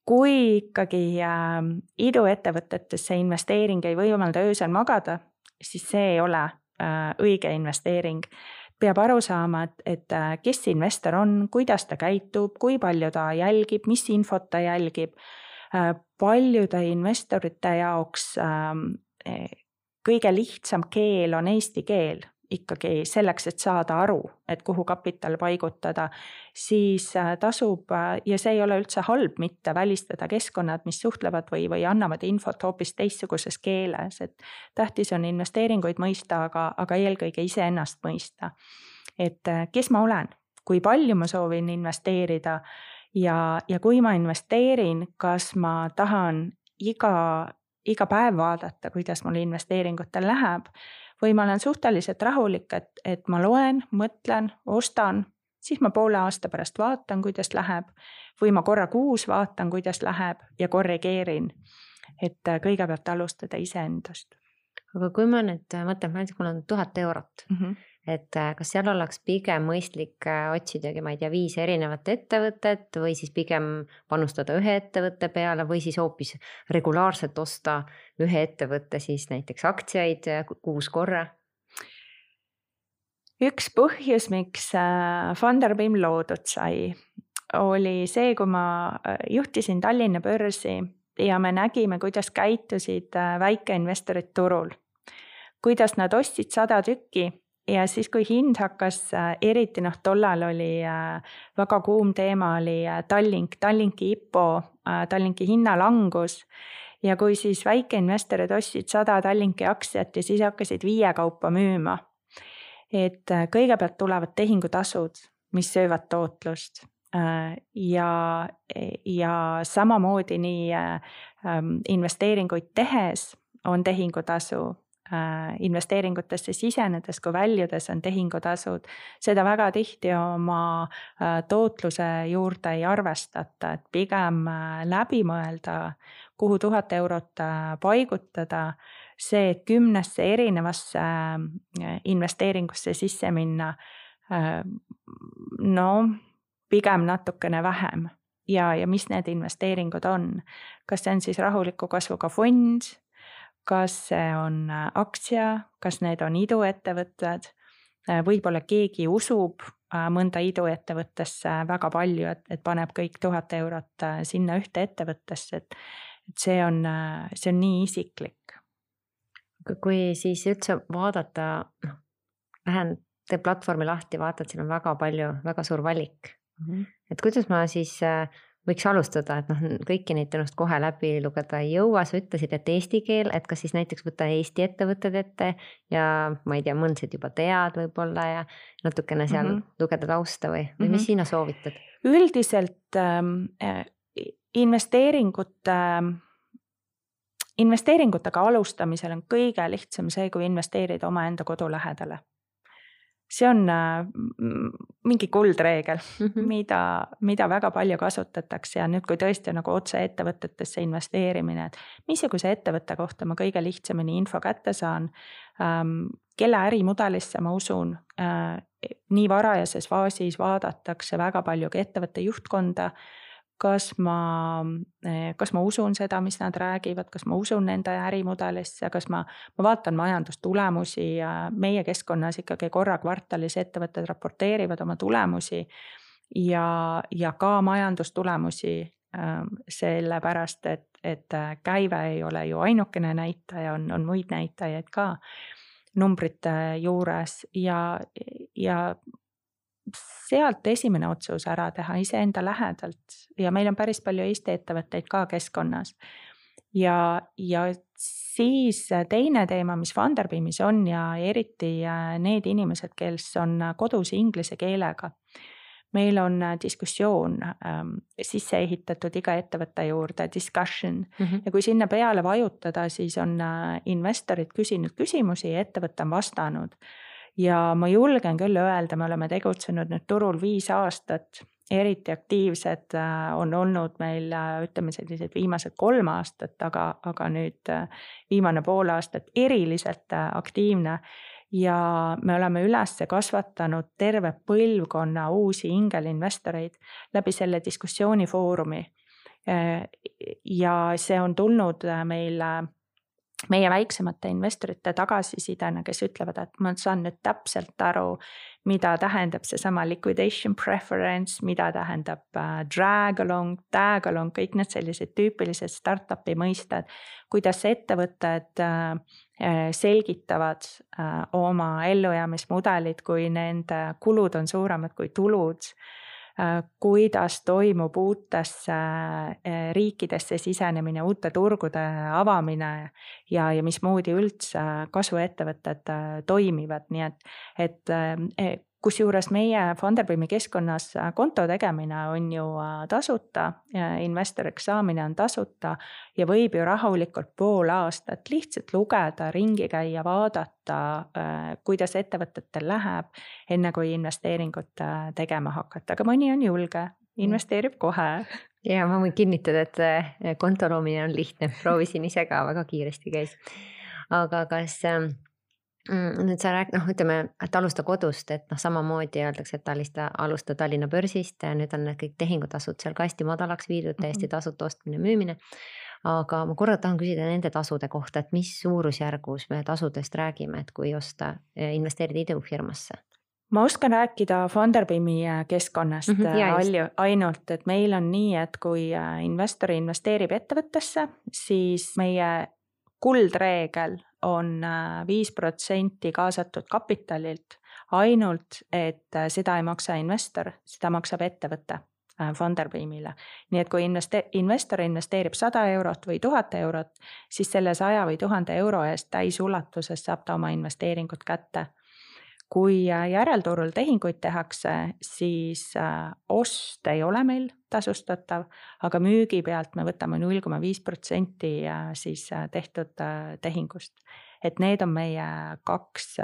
kui ikkagi äh, iduettevõtetesse investeering ei võimalda öösel magada, siis see ei ole äh, õige investeering peab aru saama, et, et äh, kes see investor on, kuidas ta käitub, kui palju ta jälgib, mis infot ta jälgib. Äh, paljude investorite jaoks eh, kõige lihtsam keel on eesti keel ikkagi selleks, et saada aru, et kuhu kapital paigutada, siis äh, tasub äh, ja see ei ole üldse halb mitte välistada keskkonnad, mis suhtlevad või, või annavad infot hoopis teistsuguses keeles, et tähtis on investeeringuid mõista, aga, aga eelkõige iseennast mõista. et äh, kes ma olen, kui palju ma soovin investeerida ja, ja kui ma investeerin, kas ma tahan iga, iga päev vaadata, kuidas mul investeeringutel läheb või ma olen suhteliselt rahulik, et, et ma loen, mõtlen, ostan, siis ma poole aasta pärast vaatan, kuidas läheb. või ma korra kuus vaatan, kuidas läheb ja korrigeerin. et kõigepealt alustada iseendast. aga kui ma nüüd äh, mõtlen, mul on tuhat eurot mm, -hmm et äh, kas seal oleks pigem mõistlik äh, otsidagi, ma ei tea, viis erinevat ettevõtet või siis pigem panustada ühe ettevõtte peale või siis hoopis regulaarselt osta ühe ettevõtte siis näiteks aktsiaid äh, kuus korra? üks põhjus, miks Funderbeam loodud sai, oli see, kui ma juhtisin Tallinna börsi ja me nägime, kuidas käitusid väikeinvestorid turul. kuidas nad ostsid sada tükki ja siis, kui hind hakkas, äh, eriti noh, tollal oli äh, väga kuum teema oli äh, Tallink, Tallinki IPO, Tallinki hinnalangus. ja kui siis väikeinvestorid ostsid sada Tallinki aktsiat ja siis hakkasid viie kaupa müüma. et kõigepealt tulevad tehingutasud, mis söövad tootlust ja, ja samamoodi nii investeeringuid tehes on tehingutasu investeeringutesse sisenedes kui väljudes on tehingutasud. seda väga tihti oma äh, tootluse juurde ei arvestata, et pigem äh, läbi mõelda, kuhu tuhat eurot paigutada. see, et kümnesse erinevasse investeeringusse sisse minna, no pigem natukene vähem ja, ja mis need investeeringud on. kas see on siis rahuliku kasvuga fond kas see on äh, aktsia, kas need on iduettevõtted, äh, võib-olla keegi usub äh, mõnda iduettevõttesse väga palju, et, et paneb kõik tuhat eurot sinna ühte ettevõttesse, et, et see on, see on nii isiklik. kui siis üldse vaadata, noh, lähen, teed platvormi lahti, vaatad, siin on väga palju, väga suur valik mm. -hmm. et kuidas ma siis äh, võiks alustada, et noh, kõiki neid tõenäoliselt kohe läbi lugeda ei jõua, sa ütlesid, et eesti keel, et kas siis näiteks võtta Eesti ettevõtted ette ja ma ei tea, mõndasid juba tead võib-olla ja natukene seal mm -hmm. lugeda tausta või, või mm -hmm. mis sina soovitad? üldiselt ähm, äh, investeeringute äh,, investeeringutega alustamisel on kõige lihtsam see, kui investeerida omaenda kodu lähedale see on äh, mingi kuldreegel mm, -hmm. mida, mida väga palju kasutatakse ja nüüd, kui tõesti on nagu otse ettevõtetesse investeerimine, et missuguse ettevõtte kohta ma kõige lihtsamini info kätte saan. Ähm, kelle ärimudelisse ma usun, äh, nii varajases faasis vaadatakse väga palju ka ettevõtte juhtkonda kas ma, eh, kas ma usun seda, mis nad räägivad, kas ma usun nende ärimudelisse, kas ma, ma vaatan majandustulemusi ja meie keskkonnas ikkagi korra kvartalis ettevõtted raporteerivad oma tulemusi. ja, ja ka majandustulemusi ähm, sellepärast, et, et käive ei ole ju ainukene näitaja, on, on muid näitajaid ka numbrite juures ja, ja sealt esimene otsus ära teha iseenda lähedalt ja meil on päris palju Eesti ettevõtteid ka keskkonnas. ja, ja siis teine teema, mis Funderbeamis on ja eriti äh, need inimesed, kes on kodus inglise keelega. meil on diskussioon ähm, sisse ehitatud iga ettevõtte juurde, discussion mm -hmm. ja kui sinna peale vajutada, siis on äh, investorid küsinud küsimusi ja ettevõte on vastanud ja ma julgen küll öelda, me oleme tegutsenud nüüd turul viis aastat, eriti aktiivsed äh, on olnud meil äh, ütleme sellised viimased kolm aastat, aga, aga nüüd äh, viimane pool aastat eriliselt aktiivne. ja me oleme üles kasvatanud terve põlvkonna uusi ingelinvestoreid läbi selle diskussioonifoorumi. ja see on tulnud meil meie väiksemate investorite tagasisidena, kes ütlevad, et ma saan nüüd täpselt aru, mida tähendab seesama liquidation preference, mida tähendab äh, drag along, tag along, kõik need sellised tüüpilised startup'i mõisted. kuidas ettevõtted äh, äh, selgitavad oma ellujäämismudelid, kui nende kulud on suuremad kui tulud kuidas toimub uutesse äh, riikidesse sisenemine, uute turgude avamine ja, ja mismoodi üldse kasvuettevõtted äh, toimivad, nii et, et kusjuures meie Funderbeami keskkonnas äh, konto tegemine on ju äh, tasuta, investoriks saamine on tasuta ja võib ju rahulikult pool aastat lihtsalt lugeda, ringi käia, vaadata, äh, kuidas ettevõtetel läheb, enne kui investeeringut tegema hakata, aga mõni on julge, investeerib kohe. Ja ma võin kinnitada, et konto loomine on lihtne, proovisin ise ka, väga kiiresti käis. aga kas Mm, nüüd sa rääk-, noh, ütleme, et alusta kodust, et noh, samamoodi öeldakse, et alista, alusta Tallinna börsist, nüüd on need kõik tehingutasud seal ka hästi madalaks viidud, täiesti mhm. tasuta ostmine-müümine. aga ma korra tahan küsida nende tasude kohta, et mis suurusjärgus me tasudest räägime, et kui osta, investeerida idufirmasse? ma oskan rääkida Funderbeami äh, keskkonnast mm -hmm, ainult, et meil on nii, et kui investor investeerib ettevõttesse, siis meie kuldreegel on äh, viis protsenti kaasatud kapitalilt, ainult et äh, seda ei maksa investor, seda maksab ettevõte äh, Funderbeamile. nii et kui investe-, investor investeerib sada eurot või tuhat eurot, siis selle saja või tuhande euro eest täisulatuses saab ta oma investeeringud kätte kui järelturul tehinguid tehakse, siis ost ei ole meil tasustatav, aga müügi pealt me võtame null koma viis protsenti siis tehtud tehingust. Et need on meie kaks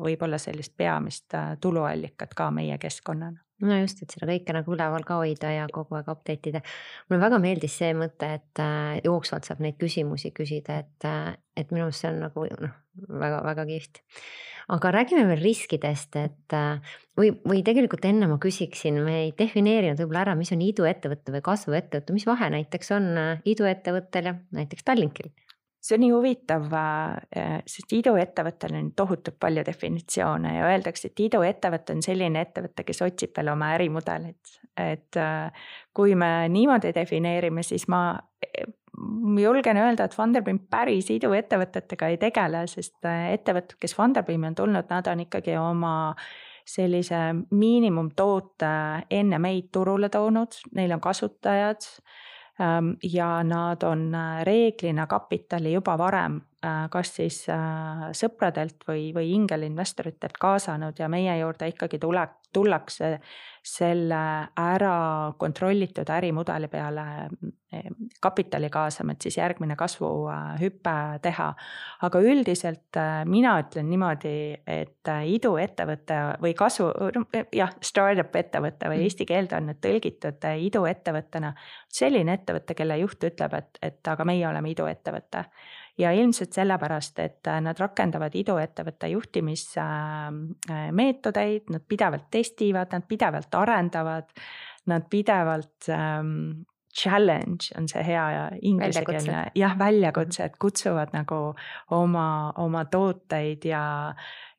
võib-olla sellist peamist tuluallikat ka meie keskkonnana no just, et seda kõike nagu üleval ka hoida ja kogu aeg update ida. mulle väga meeldis see mõte, et jooksvalt saab neid küsimusi küsida, et, et minu arust see on nagu noh, väga-väga kihvt aga räägime veel riskidest, et äh, või, või tegelikult enne ma küsiksin, me ei defineerinud võib-olla ära, mis on iduettevõte või kasvuettevõte, mis vahe näiteks on äh, iduettevõttel ja näiteks Tallinkil? See on nii huvitav, äh, sest iduettevõttel on tohutult palju definitsioone ja öeldakse, et iduettevõte on selline ettevõte, kes otsib veel oma ärimudelit. et kui me niimoodi defineerime, siis ma julgen öelda, et Funderbeam päris iduettevõtetega ei tegele, sest äh, ettevõtted, kes Funderbeami on tulnud, nad on ikkagi oma sellise miinimumtoote enne meid turule toonud, neil on kasutajad ja nad on äh, reeglina kapitali juba varem kas siis sõpradelt või, või ingelinvestoritelt kaasanud ja meie juurde ikkagi tule, tullakse selle ära kontrollitud ärimudeli peale eh, kapitali kaasama, et siis järgmine kasvuhüpe teha. aga üldiselt eh, mina ütlen niimoodi, et iduettevõte või kasvu, jah, startup ettevõte või mm. eesti keelde on nüüd tõlgitud iduettevõttena. selline ettevõte, kelle juht ütleb, et, et aga meie oleme iduettevõte ja ilmselt sellepärast, et äh, nad rakendavad iduettevõtte juhtimismeetodeid, nad pidevalt testivad, nad pidevalt arendavad, nad pidevalt ähm, challenge on see hea inglisekeelne, jah, väljakutse, et kutsuvad nagu oma, oma tooteid ja,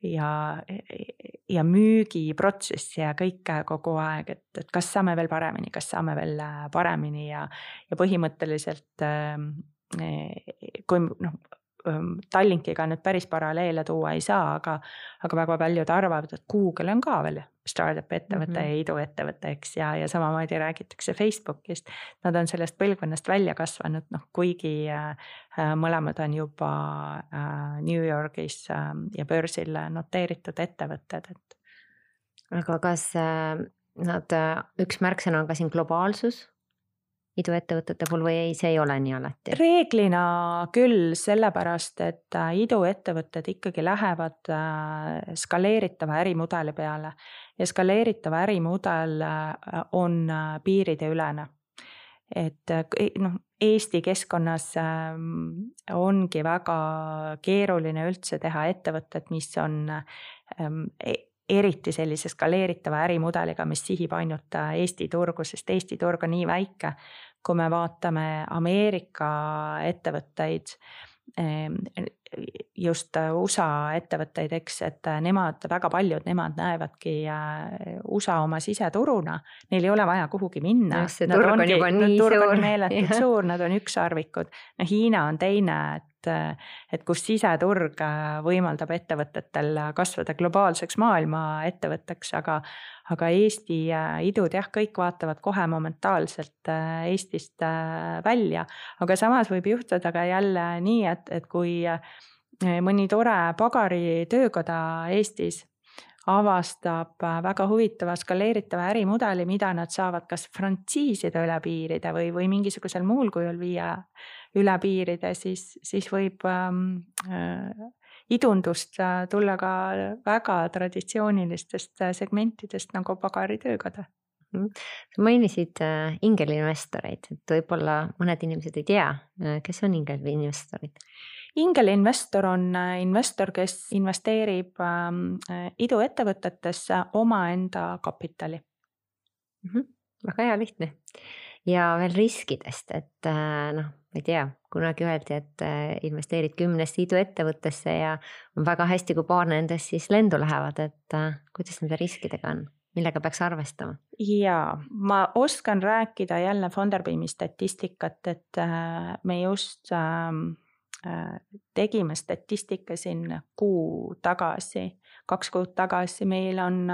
ja, ja müügiprotsessi ja kõike kogu aeg, et, et kas saame veel paremini, kas saame veel paremini ja, ja põhimõtteliselt ähm, kui noh, Tallinkiga nüüd päris paralleele tuua ei saa, aga, aga väga paljud arvavad, et Google on ka veel startup ettevõte mm -hmm. ja iduettevõte, eks, ja, ja samamoodi räägitakse Facebookist. Nad on sellest põlvkonnast välja kasvanud, noh kuigi äh, mõlemad on juba äh, New Yorgis äh, ja börsil noteeritud ettevõtted, et. aga kas äh, nad, äh, üks märksõna on ka siin globaalsus iduettevõtete puhul või ei, see ei ole nii alati? reeglina küll, sellepärast et äh, iduettevõtted ikkagi lähevad äh, skaleeritava ärimudeli peale ja skaleeritav ärimudel äh, on piirideülene. et noh, Eesti keskkonnas ähm, ongi väga keeruline üldse teha ettevõtet, mis on ähm, e-, eriti sellise skaleeritava ärimudeliga, mis sihib ainult Eesti turgu, sest Eesti turg on nii väike. Kui me vaatame Ameerika ettevõtteid, just USA ettevõtteid, eks, et nemad, väga paljud, nemad näevadki USA oma siseturuna, neil ei ole vaja kuhugi minna. turg on juba nii suur. meeletult suur, nad on ükssarvikud. no Hiina on teine, et, et kus siseturg võimaldab ettevõtetel kasvada globaalseks maailma ettevõtteks, aga aga Eesti idud jah, kõik vaatavad kohe momentaalselt äh, Eestist äh, välja, aga samas võib juhtuda ka jälle nii, et, et kui äh, mõni tore pagaritöökoda Eestis avastab väga huvitava skaleeritava ärimudeli, mida nad saavad kas frantsiisida üle piiride või, või mingisugusel muul kujul viia üle piiride, siis, siis võib ähm, idundust tulla ka väga traditsioonilistest äh, segmentidest nagu pagaritöökoda mhm. sa mainisid äh, ingelinvestoreid, et võib-olla mõned inimesed ei tea, äh, kes on ingelinvestorid? Ingelinvestor on investor, kes investeerib ähm, iduettevõtetesse omaenda kapitali mm. -hmm. väga hea, lihtne ja veel riskidest, et noh, ma ei tea, kunagi öeldi, et äh, investeerid kümnesse iduettevõttesse ja on väga hästi, kui paar nendest siis lendu lähevad, et äh, kuidas nende riskidega on? millega peaks arvestama? jaa, ma oskan rääkida jälle Funderbeami statistikat, et äh, me just ähm, tegime statistika siin kuu tagasi, kaks kuud tagasi, meil on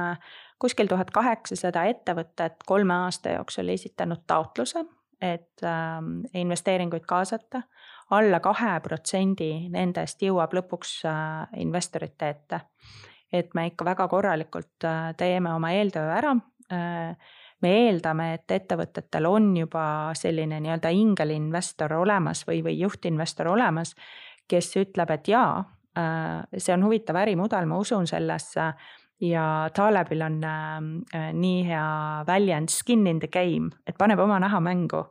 kuskil tuhat kaheksasada ettevõtet kolme aasta jooksul esitanud taotluse et äh, investeeringuid kaasata alla kahe protsendi nendest jõuab lõpuks äh, investorite ette. et me ikka väga korralikult äh, teeme oma eeltöö ära äh,. Me eeldame, et ettevõtetel on juba selline nii-öelda ingelinvestor olemas või, või juhtinvestor olemas, kes ütleb, et jaa, äh, see on huvitav ärimudel, ma usun sellesse ja Talebil on äh, nii hea väljend skin in the game, et paneb oma naha mängu.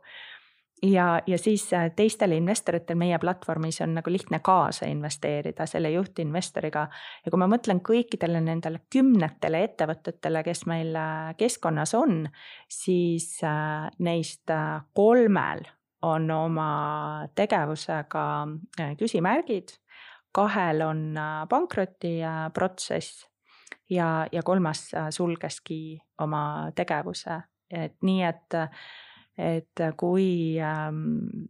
Ja, ja siis äh, teistel investoritel meie platvormis on nagu lihtne kaasa investeerida selle juhtinvestoriga. ja kui ma mõtlen kõikidele nendele kümnetele ettevõtetele, kes meil äh, keskkonnas on, siis äh, neist kolmel on oma tegevusega küsimärgid kahel on pankrotiprotsess ja, ja kolmas sulgeski oma tegevuse, et nii, et, et kui, ähm,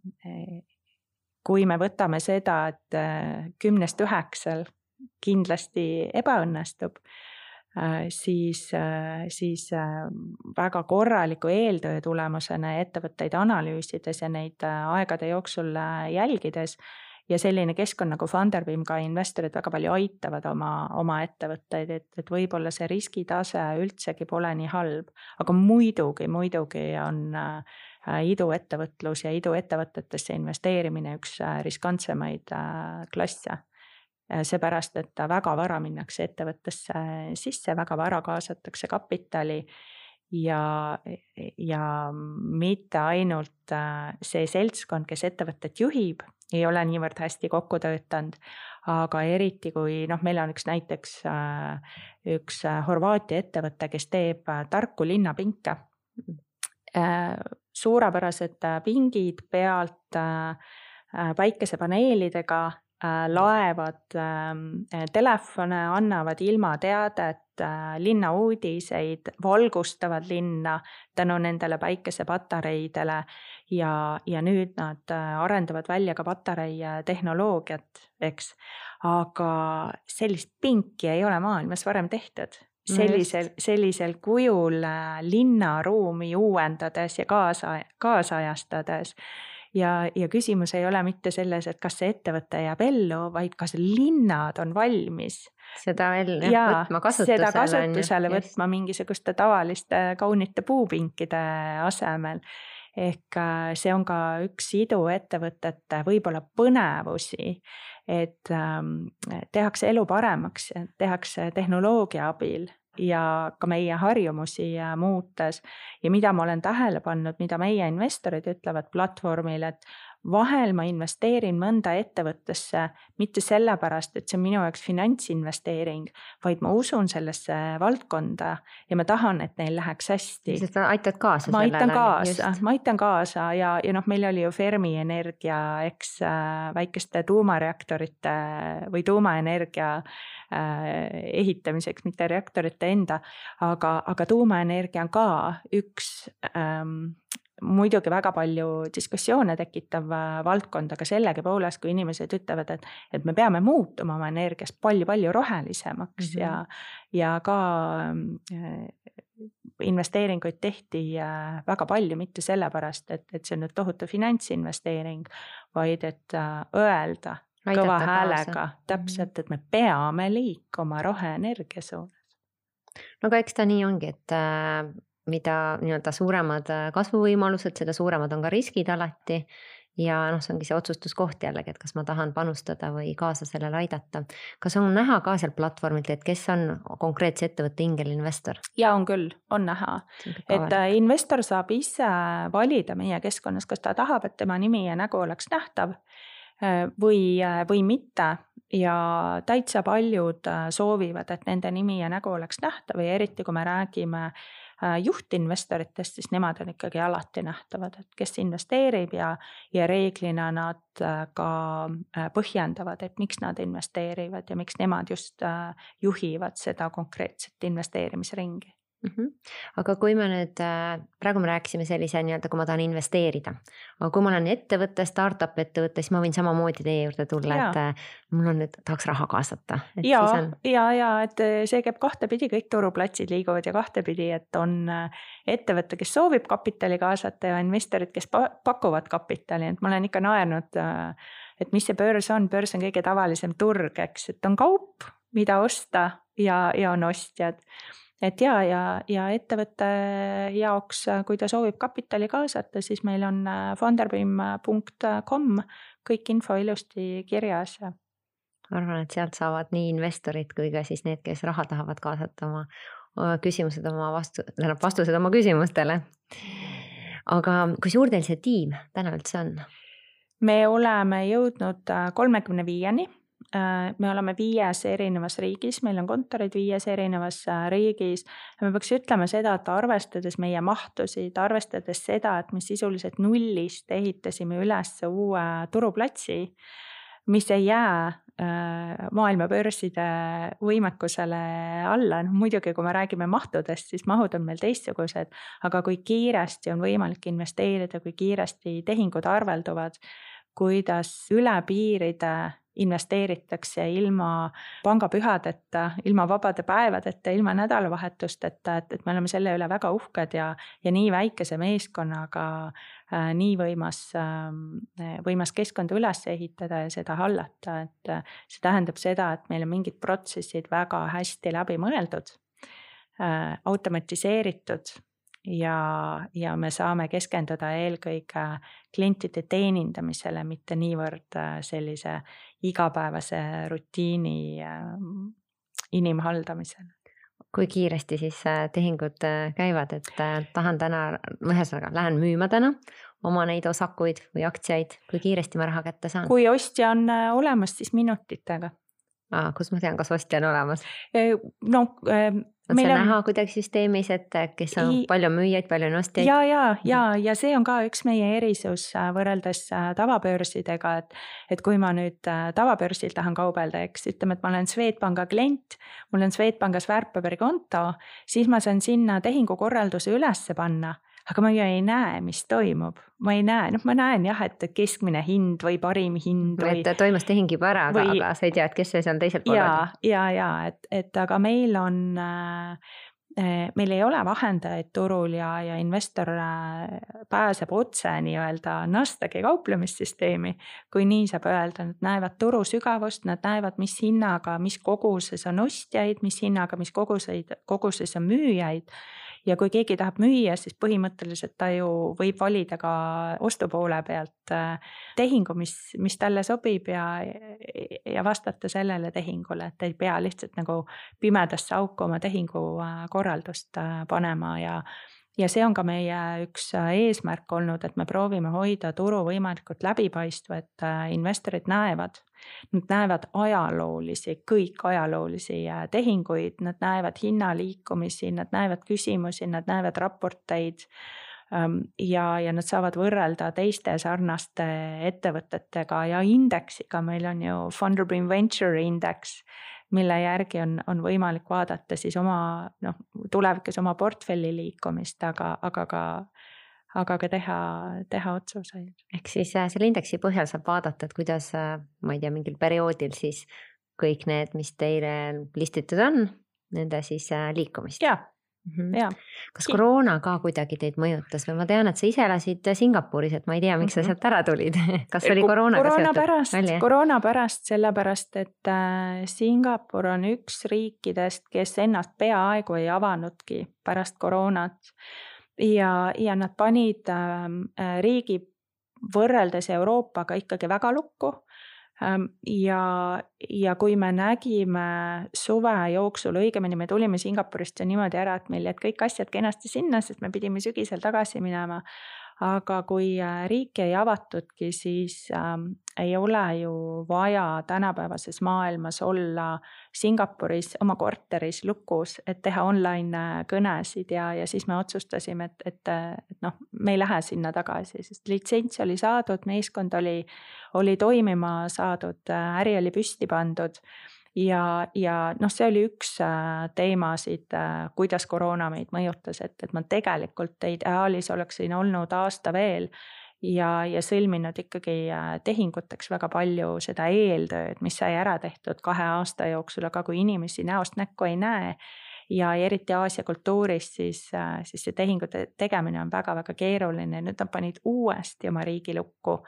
kui me võtame seda, et äh, kümnest üheksal kindlasti ebaõnnestub, äh, siis, siis väga korraliku eeltöö tulemusena ettevõtteid analüüsides ja neid aegade jooksul jälgides ja selline keskkond nagu Funderbeam ka investorid väga palju aitavad oma, oma ettevõtteid, et, et võib-olla see riskitase üldsegi pole nii halb. aga muidugi, muidugi on äh, iduettevõtlus ja iduettevõtetesse investeerimine üks äh, riskantsemaid äh, klasse seepärast, et väga vara minnakse ettevõttesse sisse, väga vara kaasatakse kapitali ja, ja mitte ainult see seltskond, kes ettevõtet juhib, ei ole niivõrd hästi kokku töötanud. aga eriti kui noh, meil on üks näiteks äh, üks äh, Horvaatia ettevõte, kes teeb äh, tarku linnapinke. suurepärased pingid pealt päikesepaneelidega laevad ähm, telefone, annavad ilmateadet, linna uudiseid, valgustavad linna tänu nendele päikesepatareidele ja, ja nüüd nad äh, arendavad välja ka patarei tehnoloogiat, eks. aga sellist pinki ei ole maailmas varem tehtud sellisel, sellisel kujul äh, linnaruumi uuendades ja kaasa, kaasajastades ja, ja küsimus ei ole mitte selles, et kas see ettevõte jääb ellu, vaid kas linnad on valmis seda veel jah, võtma kasutusele. seda kasutusele võtma mingisuguste tavaliste kaunite puupinkide asemel. Ehk äh, see on ka üks iduettevõtete võib-olla põnevusi, et ähm, tehakse elu paremaks, tehakse tehnoloogia abil ja ka meie harjumusi muutes. ja mida ma olen tähele pannud, mida meie investorid ütlevad platvormil, et vahel ma investeerin mõnda ettevõttesse mitte sellepärast, et see on minu jaoks finantsinvesteering, vaid ma usun sellesse valdkonda ja ma tahan, et neil läheks hästi. sa aitad kaasa. ma aitan kaasa, ma aitan kaasa ja, ja noh, meil oli ju Fermi Energia, eks äh, väikeste tuumareaktorite või tuumaenergia äh, ehitamiseks, mitte reaktorite enda, aga, aga tuumaenergia on ka üks ähm, muidugi väga palju diskussioone tekitav äh, valdkond, aga sellegipoolest, kui inimesed ütlevad, et, et me peame muutuma oma energiast palju-palju rohelisemaks mm -hmm. ja, ja ka äh, investeeringuid tehti äh, väga palju, mitte sellepärast, et, et see on nüüd tohutu finantsinvesteering, vaid et öelda Aidata kõva häälega mhm. täpselt, et me peame liikuma roheenergia suunas. no aga eks ta nii ongi, et mida nii-öelda suuremad äh, kasvuvõimalused, seda suuremad on ka riskid alati. ja noh, see ongi see otsustuskoht jällegi, et kas ma tahan panustada või kaasa sellele aidata. kas on näha ka sealt platvormilt, et kes on konkreetse ettevõtte ingelinvestor? ja on küll, on näha, et äh, investor saab ise valida meie keskkonnas, kas ta tahab, et tema nimi ja nägu oleks nähtav äh, või, või mitte ja täitsa paljud soovivad, et nende nimi ja nägu oleks nähtav ja eriti, kui me räägime Äh, juhtinvestoritest, siis nemad on ikkagi alati nähtavad, et kes investeerib ja, ja reeglina nad äh, ka äh, põhjendavad, et miks nad investeerivad ja miks nemad just juhivad seda konkreetset investeerimisringi mm. -hmm. aga kui me nüüd, äh, praegu me rääkisime sellise nii-öelda, kui ma tahan investeerida, aga kui ma olen ettevõte, startup ettevõte, siis ma võin samamoodi teie juurde tulla, et äh, mul on nüüd, tahaks raha kaasata. ja on..., ja, ja et äh, see käib kahtepidi, kõik turuplatsid liiguvad ja kahtepidi, et on ettevõte, kes soovib kapitali kaasata ja investorid, kes pakuvad kapitali, et ma olen ikka naernud et mis see börs on, börs on kõige tavalisem turg, eks, et on kaup, mida osta ja, ja on ostjad et ja, ja, ja ettevõtte jaoks, kui ta soovib kapitali kaasata, siis meil on äh, funderbeam.com kõik info ilusti kirjas. ma arvan, et sealt saavad nii investorid kui ka siis need, kes raha tahavad kaasata oma, oma küsimused oma vastu, tähendab vastused oma küsimustele. aga kui suur teil see tiim täna üldse on? me oleme jõudnud äh, kolmekümne viieni me oleme viies erinevas riigis, meil on kontorid viies erinevas äh, riigis. me peaks ütlema seda, et arvestades meie mahtusid, arvestades seda, et me sisuliselt nullist ehitasime üles uue turuplatsi, mis ei jää äh, maailmabörside võimekusele alla, noh muidugi, kui me räägime mahtudest, siis mahud on meil teistsugused, aga kui kiiresti on võimalik investeerida, kui kiiresti tehingud arvelduvad, kuidas üle piiride investeeritakse ilma pangapühadeta, ilma vabade päevadeta, ilma nädalavahetusteta, et, et me oleme selle üle väga uhked ja, ja nii väikese meeskonnaga äh, nii võimas äh,, võimas keskkonda üles ehitada ja seda hallata, et äh, see tähendab seda, et meil on mingid protsessid väga hästi läbi mõeldud äh,, automatiseeritud ja, ja me saame keskenduda eelkõige klientide teenindamisele, mitte niivõrd äh, sellise igapäevase rutiini ähm, inimhaldamisele kui kiiresti siis äh, tehingud äh, käivad, et tahan täna, ühesõnaga lähen müüma täna oma neid osakuid või aktsiaid, kui kiiresti ma raha kätte saan? kui ostja on olemas, siis minutitega ah,. kus ma tean, kas ostja on olemas? no on see on... näha kuidagi süsteemis, et kes on, palju on müüjaid, palju on ostjaid? ja, ja, ja, ja see on ka üks meie erisus äh, võrreldes äh, tavabörsidega, et, et kui ma nüüd äh, tavabörsil tahan kaubelda, eks ütleme, et ma olen Swedbanka klient, mul on Swedbankis väärtpaberikonto, siis ma saan sinna tehingukorralduse ülesse panna aga ma ju ei näe, mis toimub, ma ei näe, noh, ma näen jah, et keskmine hind või parim hind. või et toimus tehing juba ära aga, aga sa ei tea, et kes see seal teisel pool ja, on. ja, ja et, et aga meil on äh, meil ei ole vahendajaid turul ja, ja investor äh, pääseb otse nii-öelda Nasdaqi kauplemissüsteemi, kui nii saab öelda, nad näevad turu sügavust, nad näevad, mis hinnaga, mis koguses on ostjaid, mis hinnaga, mis koguseid, koguses on müüjaid ja kui keegi tahab müüa, siis põhimõtteliselt ta ju võib valida ka ostupoole pealt äh, tehingu, mis, mis talle sobib ja, ja vastata sellele tehingule, et ei pea lihtsalt nagu pimedasse auku oma tehingu äh, korraldust äh, panema ja ja see on ka meie üks eesmärk olnud, et me proovime hoida turu võimalikult läbipaistva, et investorid näevad. Nad näevad ajaloolisi, kõik ajaloolisi tehinguid, nad näevad hinnaliikumisi, nad näevad küsimusi, nad näevad raporteid Ähm, ja, ja nad saavad võrrelda teiste sarnaste ettevõtetega ja indeksiga, meil on ju Funderbeam Venture Index, mille järgi on, on võimalik vaadata siis oma noh, tulevikus oma portfelli liikumist, aga, aga ka aga ka teha, teha otsuseid. ehk siis äh, selle indeksi põhjal saab vaadata, et kuidas, äh, ma ei tea, mingil perioodil siis kõik need, mis teile listitud on, nende siis äh, liikumist. jaa mm. -hmm. Ja. kas koroona ka kuidagi teid mõjutas või ma tean, et sa ise elasid Singapuris, et ma ei tea, miks mm -hmm. sa sealt ära tulid kas oli koroonaga koroona pärast, koroona pärast, sellepärast et Singapur on üks riikidest, kes ennast peaaegu ei avanudki pärast koroonat. Ja, ja nad panid ähm, äh, riigi võrreldes Euroopaga ikkagi väga lukku. Ehm, ja, ja kui me nägime suve jooksul, õigemini me tulime Singapurist ju niimoodi ära, et meil jäid kõik asjad kenasti sinna, sest me pidime sügisel tagasi minema aga kui äh, riiki ei avatudki, siis ähm, ei ole ju vaja tänapäevases maailmas olla Singapuris oma korteris lukus, et teha online äh, kõnesid ja, ja siis me otsustasime, et, et, et noh, me ei lähe sinna tagasi, sest litsents oli saadud, meeskond oli, oli toimima saadud, äh, äri oli püsti pandud ja, ja noh, see oli üks äh, teemasid, äh, kuidas koroona meid mõjutas, et, et ma tegelikult ideaalis oleksin olnud aasta veel ja, ja sõlminud ikkagi äh, tehinguteks väga palju seda eeltööd, mis sai ära tehtud kahe aasta jooksul, aga kui inimesi näost näkku ei näe ja eriti Aasia kultuuris, siis, siis see tehingute tegemine on väga-väga keeruline, nüüd nad panid uuesti oma riigi lukku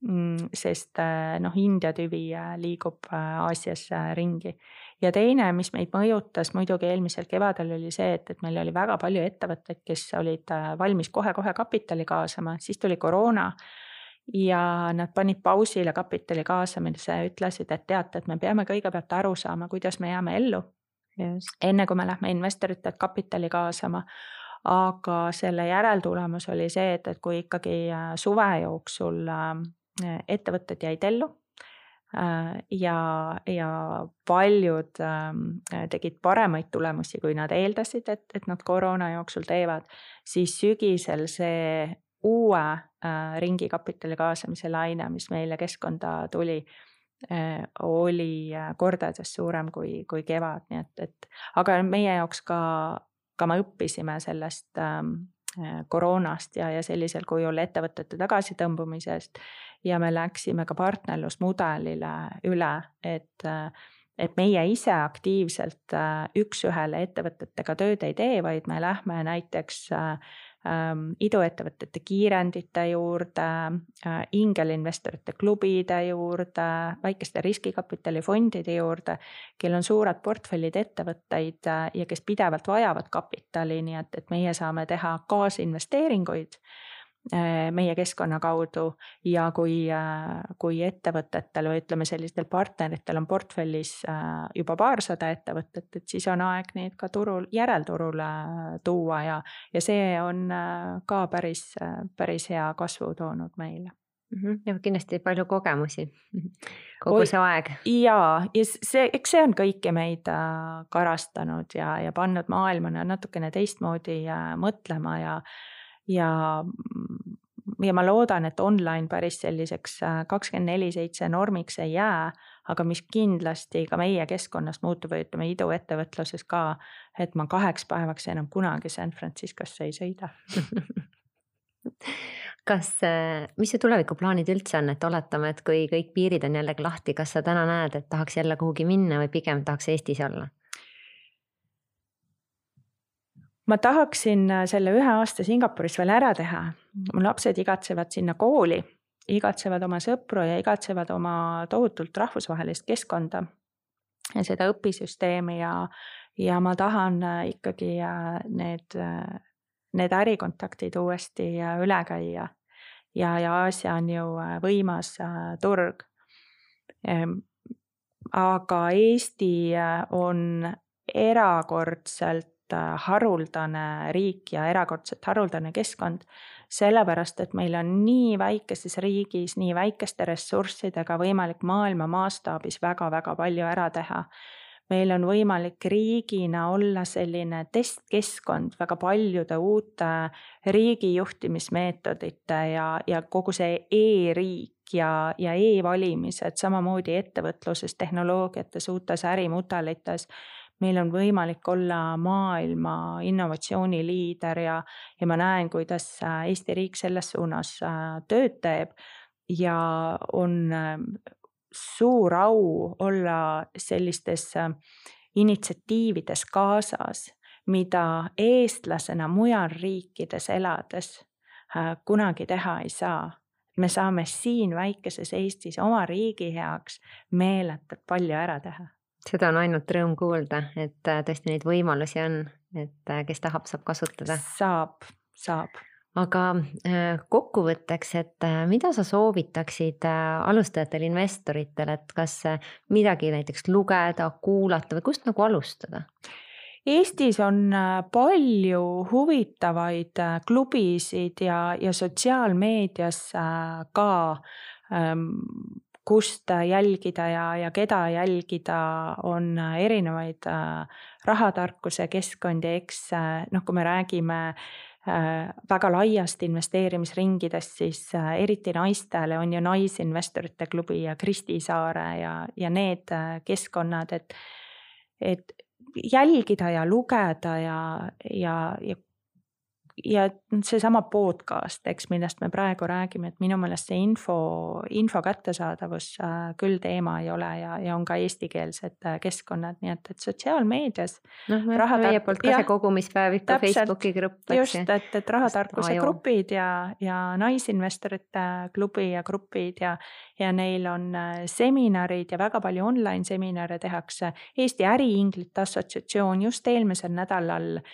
sest äh, noh, India tüvi äh, liigub äh, Aasias ringi. ja teine, mis meid mõjutas muidugi eelmisel kevadel, oli see, et, et meil oli väga palju ettevõtteid, kes olid valmis kohe-kohe kapitali kaasama, siis tuli koroona ja nad panid pausile kapitali kaasamise, ütlesid, et teate, et me peame kõigepealt aru saama, kuidas me jääme ellu. enne kui me lähme investoritelt kapitali kaasama aga selle järeltulemus oli see, et, et kui ikkagi suve jooksul ettevõtted jäid ellu äh, ja, ja paljud ähm, tegid paremaid tulemusi, kui nad eeldasid, et, et nad koroona jooksul teevad, siis sügisel see uue äh, ringi kapitali kaasamise laine, mis meile keskkonda tuli, äh, oli kordades suurem kui, kui kevad, nii et, et aga meie jaoks ka, ka me õppisime sellest ähm, koroonast ja, ja sellisel kujul ettevõtete tagasitõmbumisest. Ja me läksime ka partnerlusmudelile üle, et et meie ise aktiivselt üks-ühele ettevõtetega tööd ei tee, vaid me lähme näiteks ähm, iduettevõtete kiirendite juurde äh,, ingelinvestorite klubide juurde, väikeste riskikapitalifondide juurde, kellel on suured portfellid ettevõtteid äh, ja kes pidevalt vajavad kapitali, nii et, et meie saame teha kaasinvesteeringuid. Äh, meie keskkonna kaudu ja kui, äh, kui ettevõtetel või ütleme, sellistel partneritel on portfellis äh, juba paarsada ettevõtet, et siis on aeg neid ka turul, järelturule tuua ja, ja see on ka päris, päris hea kasvu toonud meile. -hmm. ja kindlasti palju kogemusi kogu Oi, see aeg. ja, ja see, eks see on kõiki meid karastanud ja, ja pannud maailma natukene teistmoodi mõtlema ja ja, ja ma loodan, et online päris selliseks äh, kakskümmend neli seitse normiks ei jää, aga mis kindlasti ka meie keskkonnas muutub ütleme iduettevõtluses ka, et ma kaheks päevaks enam kunagi San Franciscosse ei sõida kas, äh, mis su tulevikuplaanid üldse on, et oletame, et kui kõik piirid on jällegi lahti, kas sa täna näed, et tahaks jälle kuhugi minna või pigem tahaks Eestis olla? Ma tahaksin äh, selle ühe aasta Singapuris veel ära teha. mu lapsed igatsevad sinna kooli, igatsevad oma sõpru ja igatsevad oma tohutult rahvusvahelist keskkonda. ja seda õpisüsteemi ja, ja ma tahan äh, ikkagi äh, need, need ärikontaktid uuesti üle käia. ja, ja Aasia on ju võimas turg. Ehm, aga Eesti on erakordselt haruldane riik ja erakordselt haruldane keskkond. sellepärast, et meil on nii väikeses riigis, nii väikeste ressurssidega võimalik maailma mastaabis väga-väga palju ära teha meil on võimalik riigina olla selline testkeskkond väga paljude uute riigi juhtimismeetodite ja, ja kogu see e-riik ja, ja e-valimised, samamoodi ettevõtluses, tehnoloogiates, uutes ärimudelites meil on võimalik olla maailma innovatsiooniliider ja, ja ma näen, kuidas Eesti riik selles suunas äh, tööd teeb ja on suur au olla sellistes äh, initsiatiivides kaasas, mida eestlasena mujal riikides elades äh, kunagi teha ei saa. me saame siin väikeses Eestis oma riigi heaks meeletult palju ära teha. Seda on ainult rõõm kuulda, et äh, tõesti neid võimalusi on, et kes tahab, saab kasutada. saab, saab aga äh, kokkuvõtteks, et äh, mida sa soovitaksid äh, alustajatele investoritele, et kas midagi näiteks lugeda, kuulata või kust nagu alustada? Eestis on palju huvitavaid klubisid ja, ja sotsiaalmeedias ka, ähm, kust jälgida ja, ja keda jälgida, on erinevaid rahatarkuse keskkondi, eks noh, kui me räägime äh, Äh, väga laiast investeerimisringidest, siis äh, eriti naistele on ju Naisinvestorite klubi ja Kristi Saare ja, ja need äh, keskkonnad, et, et jälgida ja lugeda ja, ja, ja ja seesama podcast, eks, millest me praegu räägime, et minu meelest see info, info kättesaadavus äh, küll teema ei ole ja, ja on ka eestikeelsed äh, keskkonnad, nii et, et sotsiaalmeedias. noh, meie poolt ka see kogumispäeviku Facebooki grupp. just, et, et rahatarkuse grupid ja, ja naisinvestorite klubi ja grupid ja, ja neil on äh, seminarid ja väga palju online seminare tehakse. Eesti Äriinglite Assotsiatsioon just eelmisel nädalal Äh,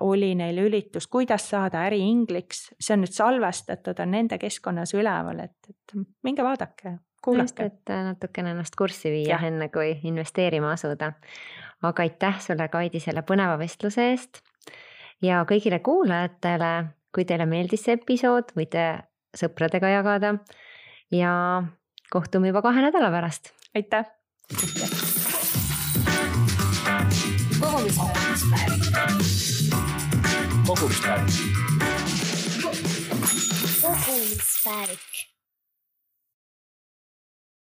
oli neil üritus, kuidas saada äriingliks, see on nüüd salvestatud, on nende keskkonnas üleval, et, et minge vaadake, kuulake. et natukene ennast kurssi viia, enne kui investeerima asuda. aga aitäh sulle, Kaidi, selle põneva vestluse eest. ja kõigile kuulajatele, kui teile meeldis see episood, võite sõpradega jagada ja kohtume juba kahe nädala pärast. aitäh. kogumispäev. Kogumispäev. kogumispäev.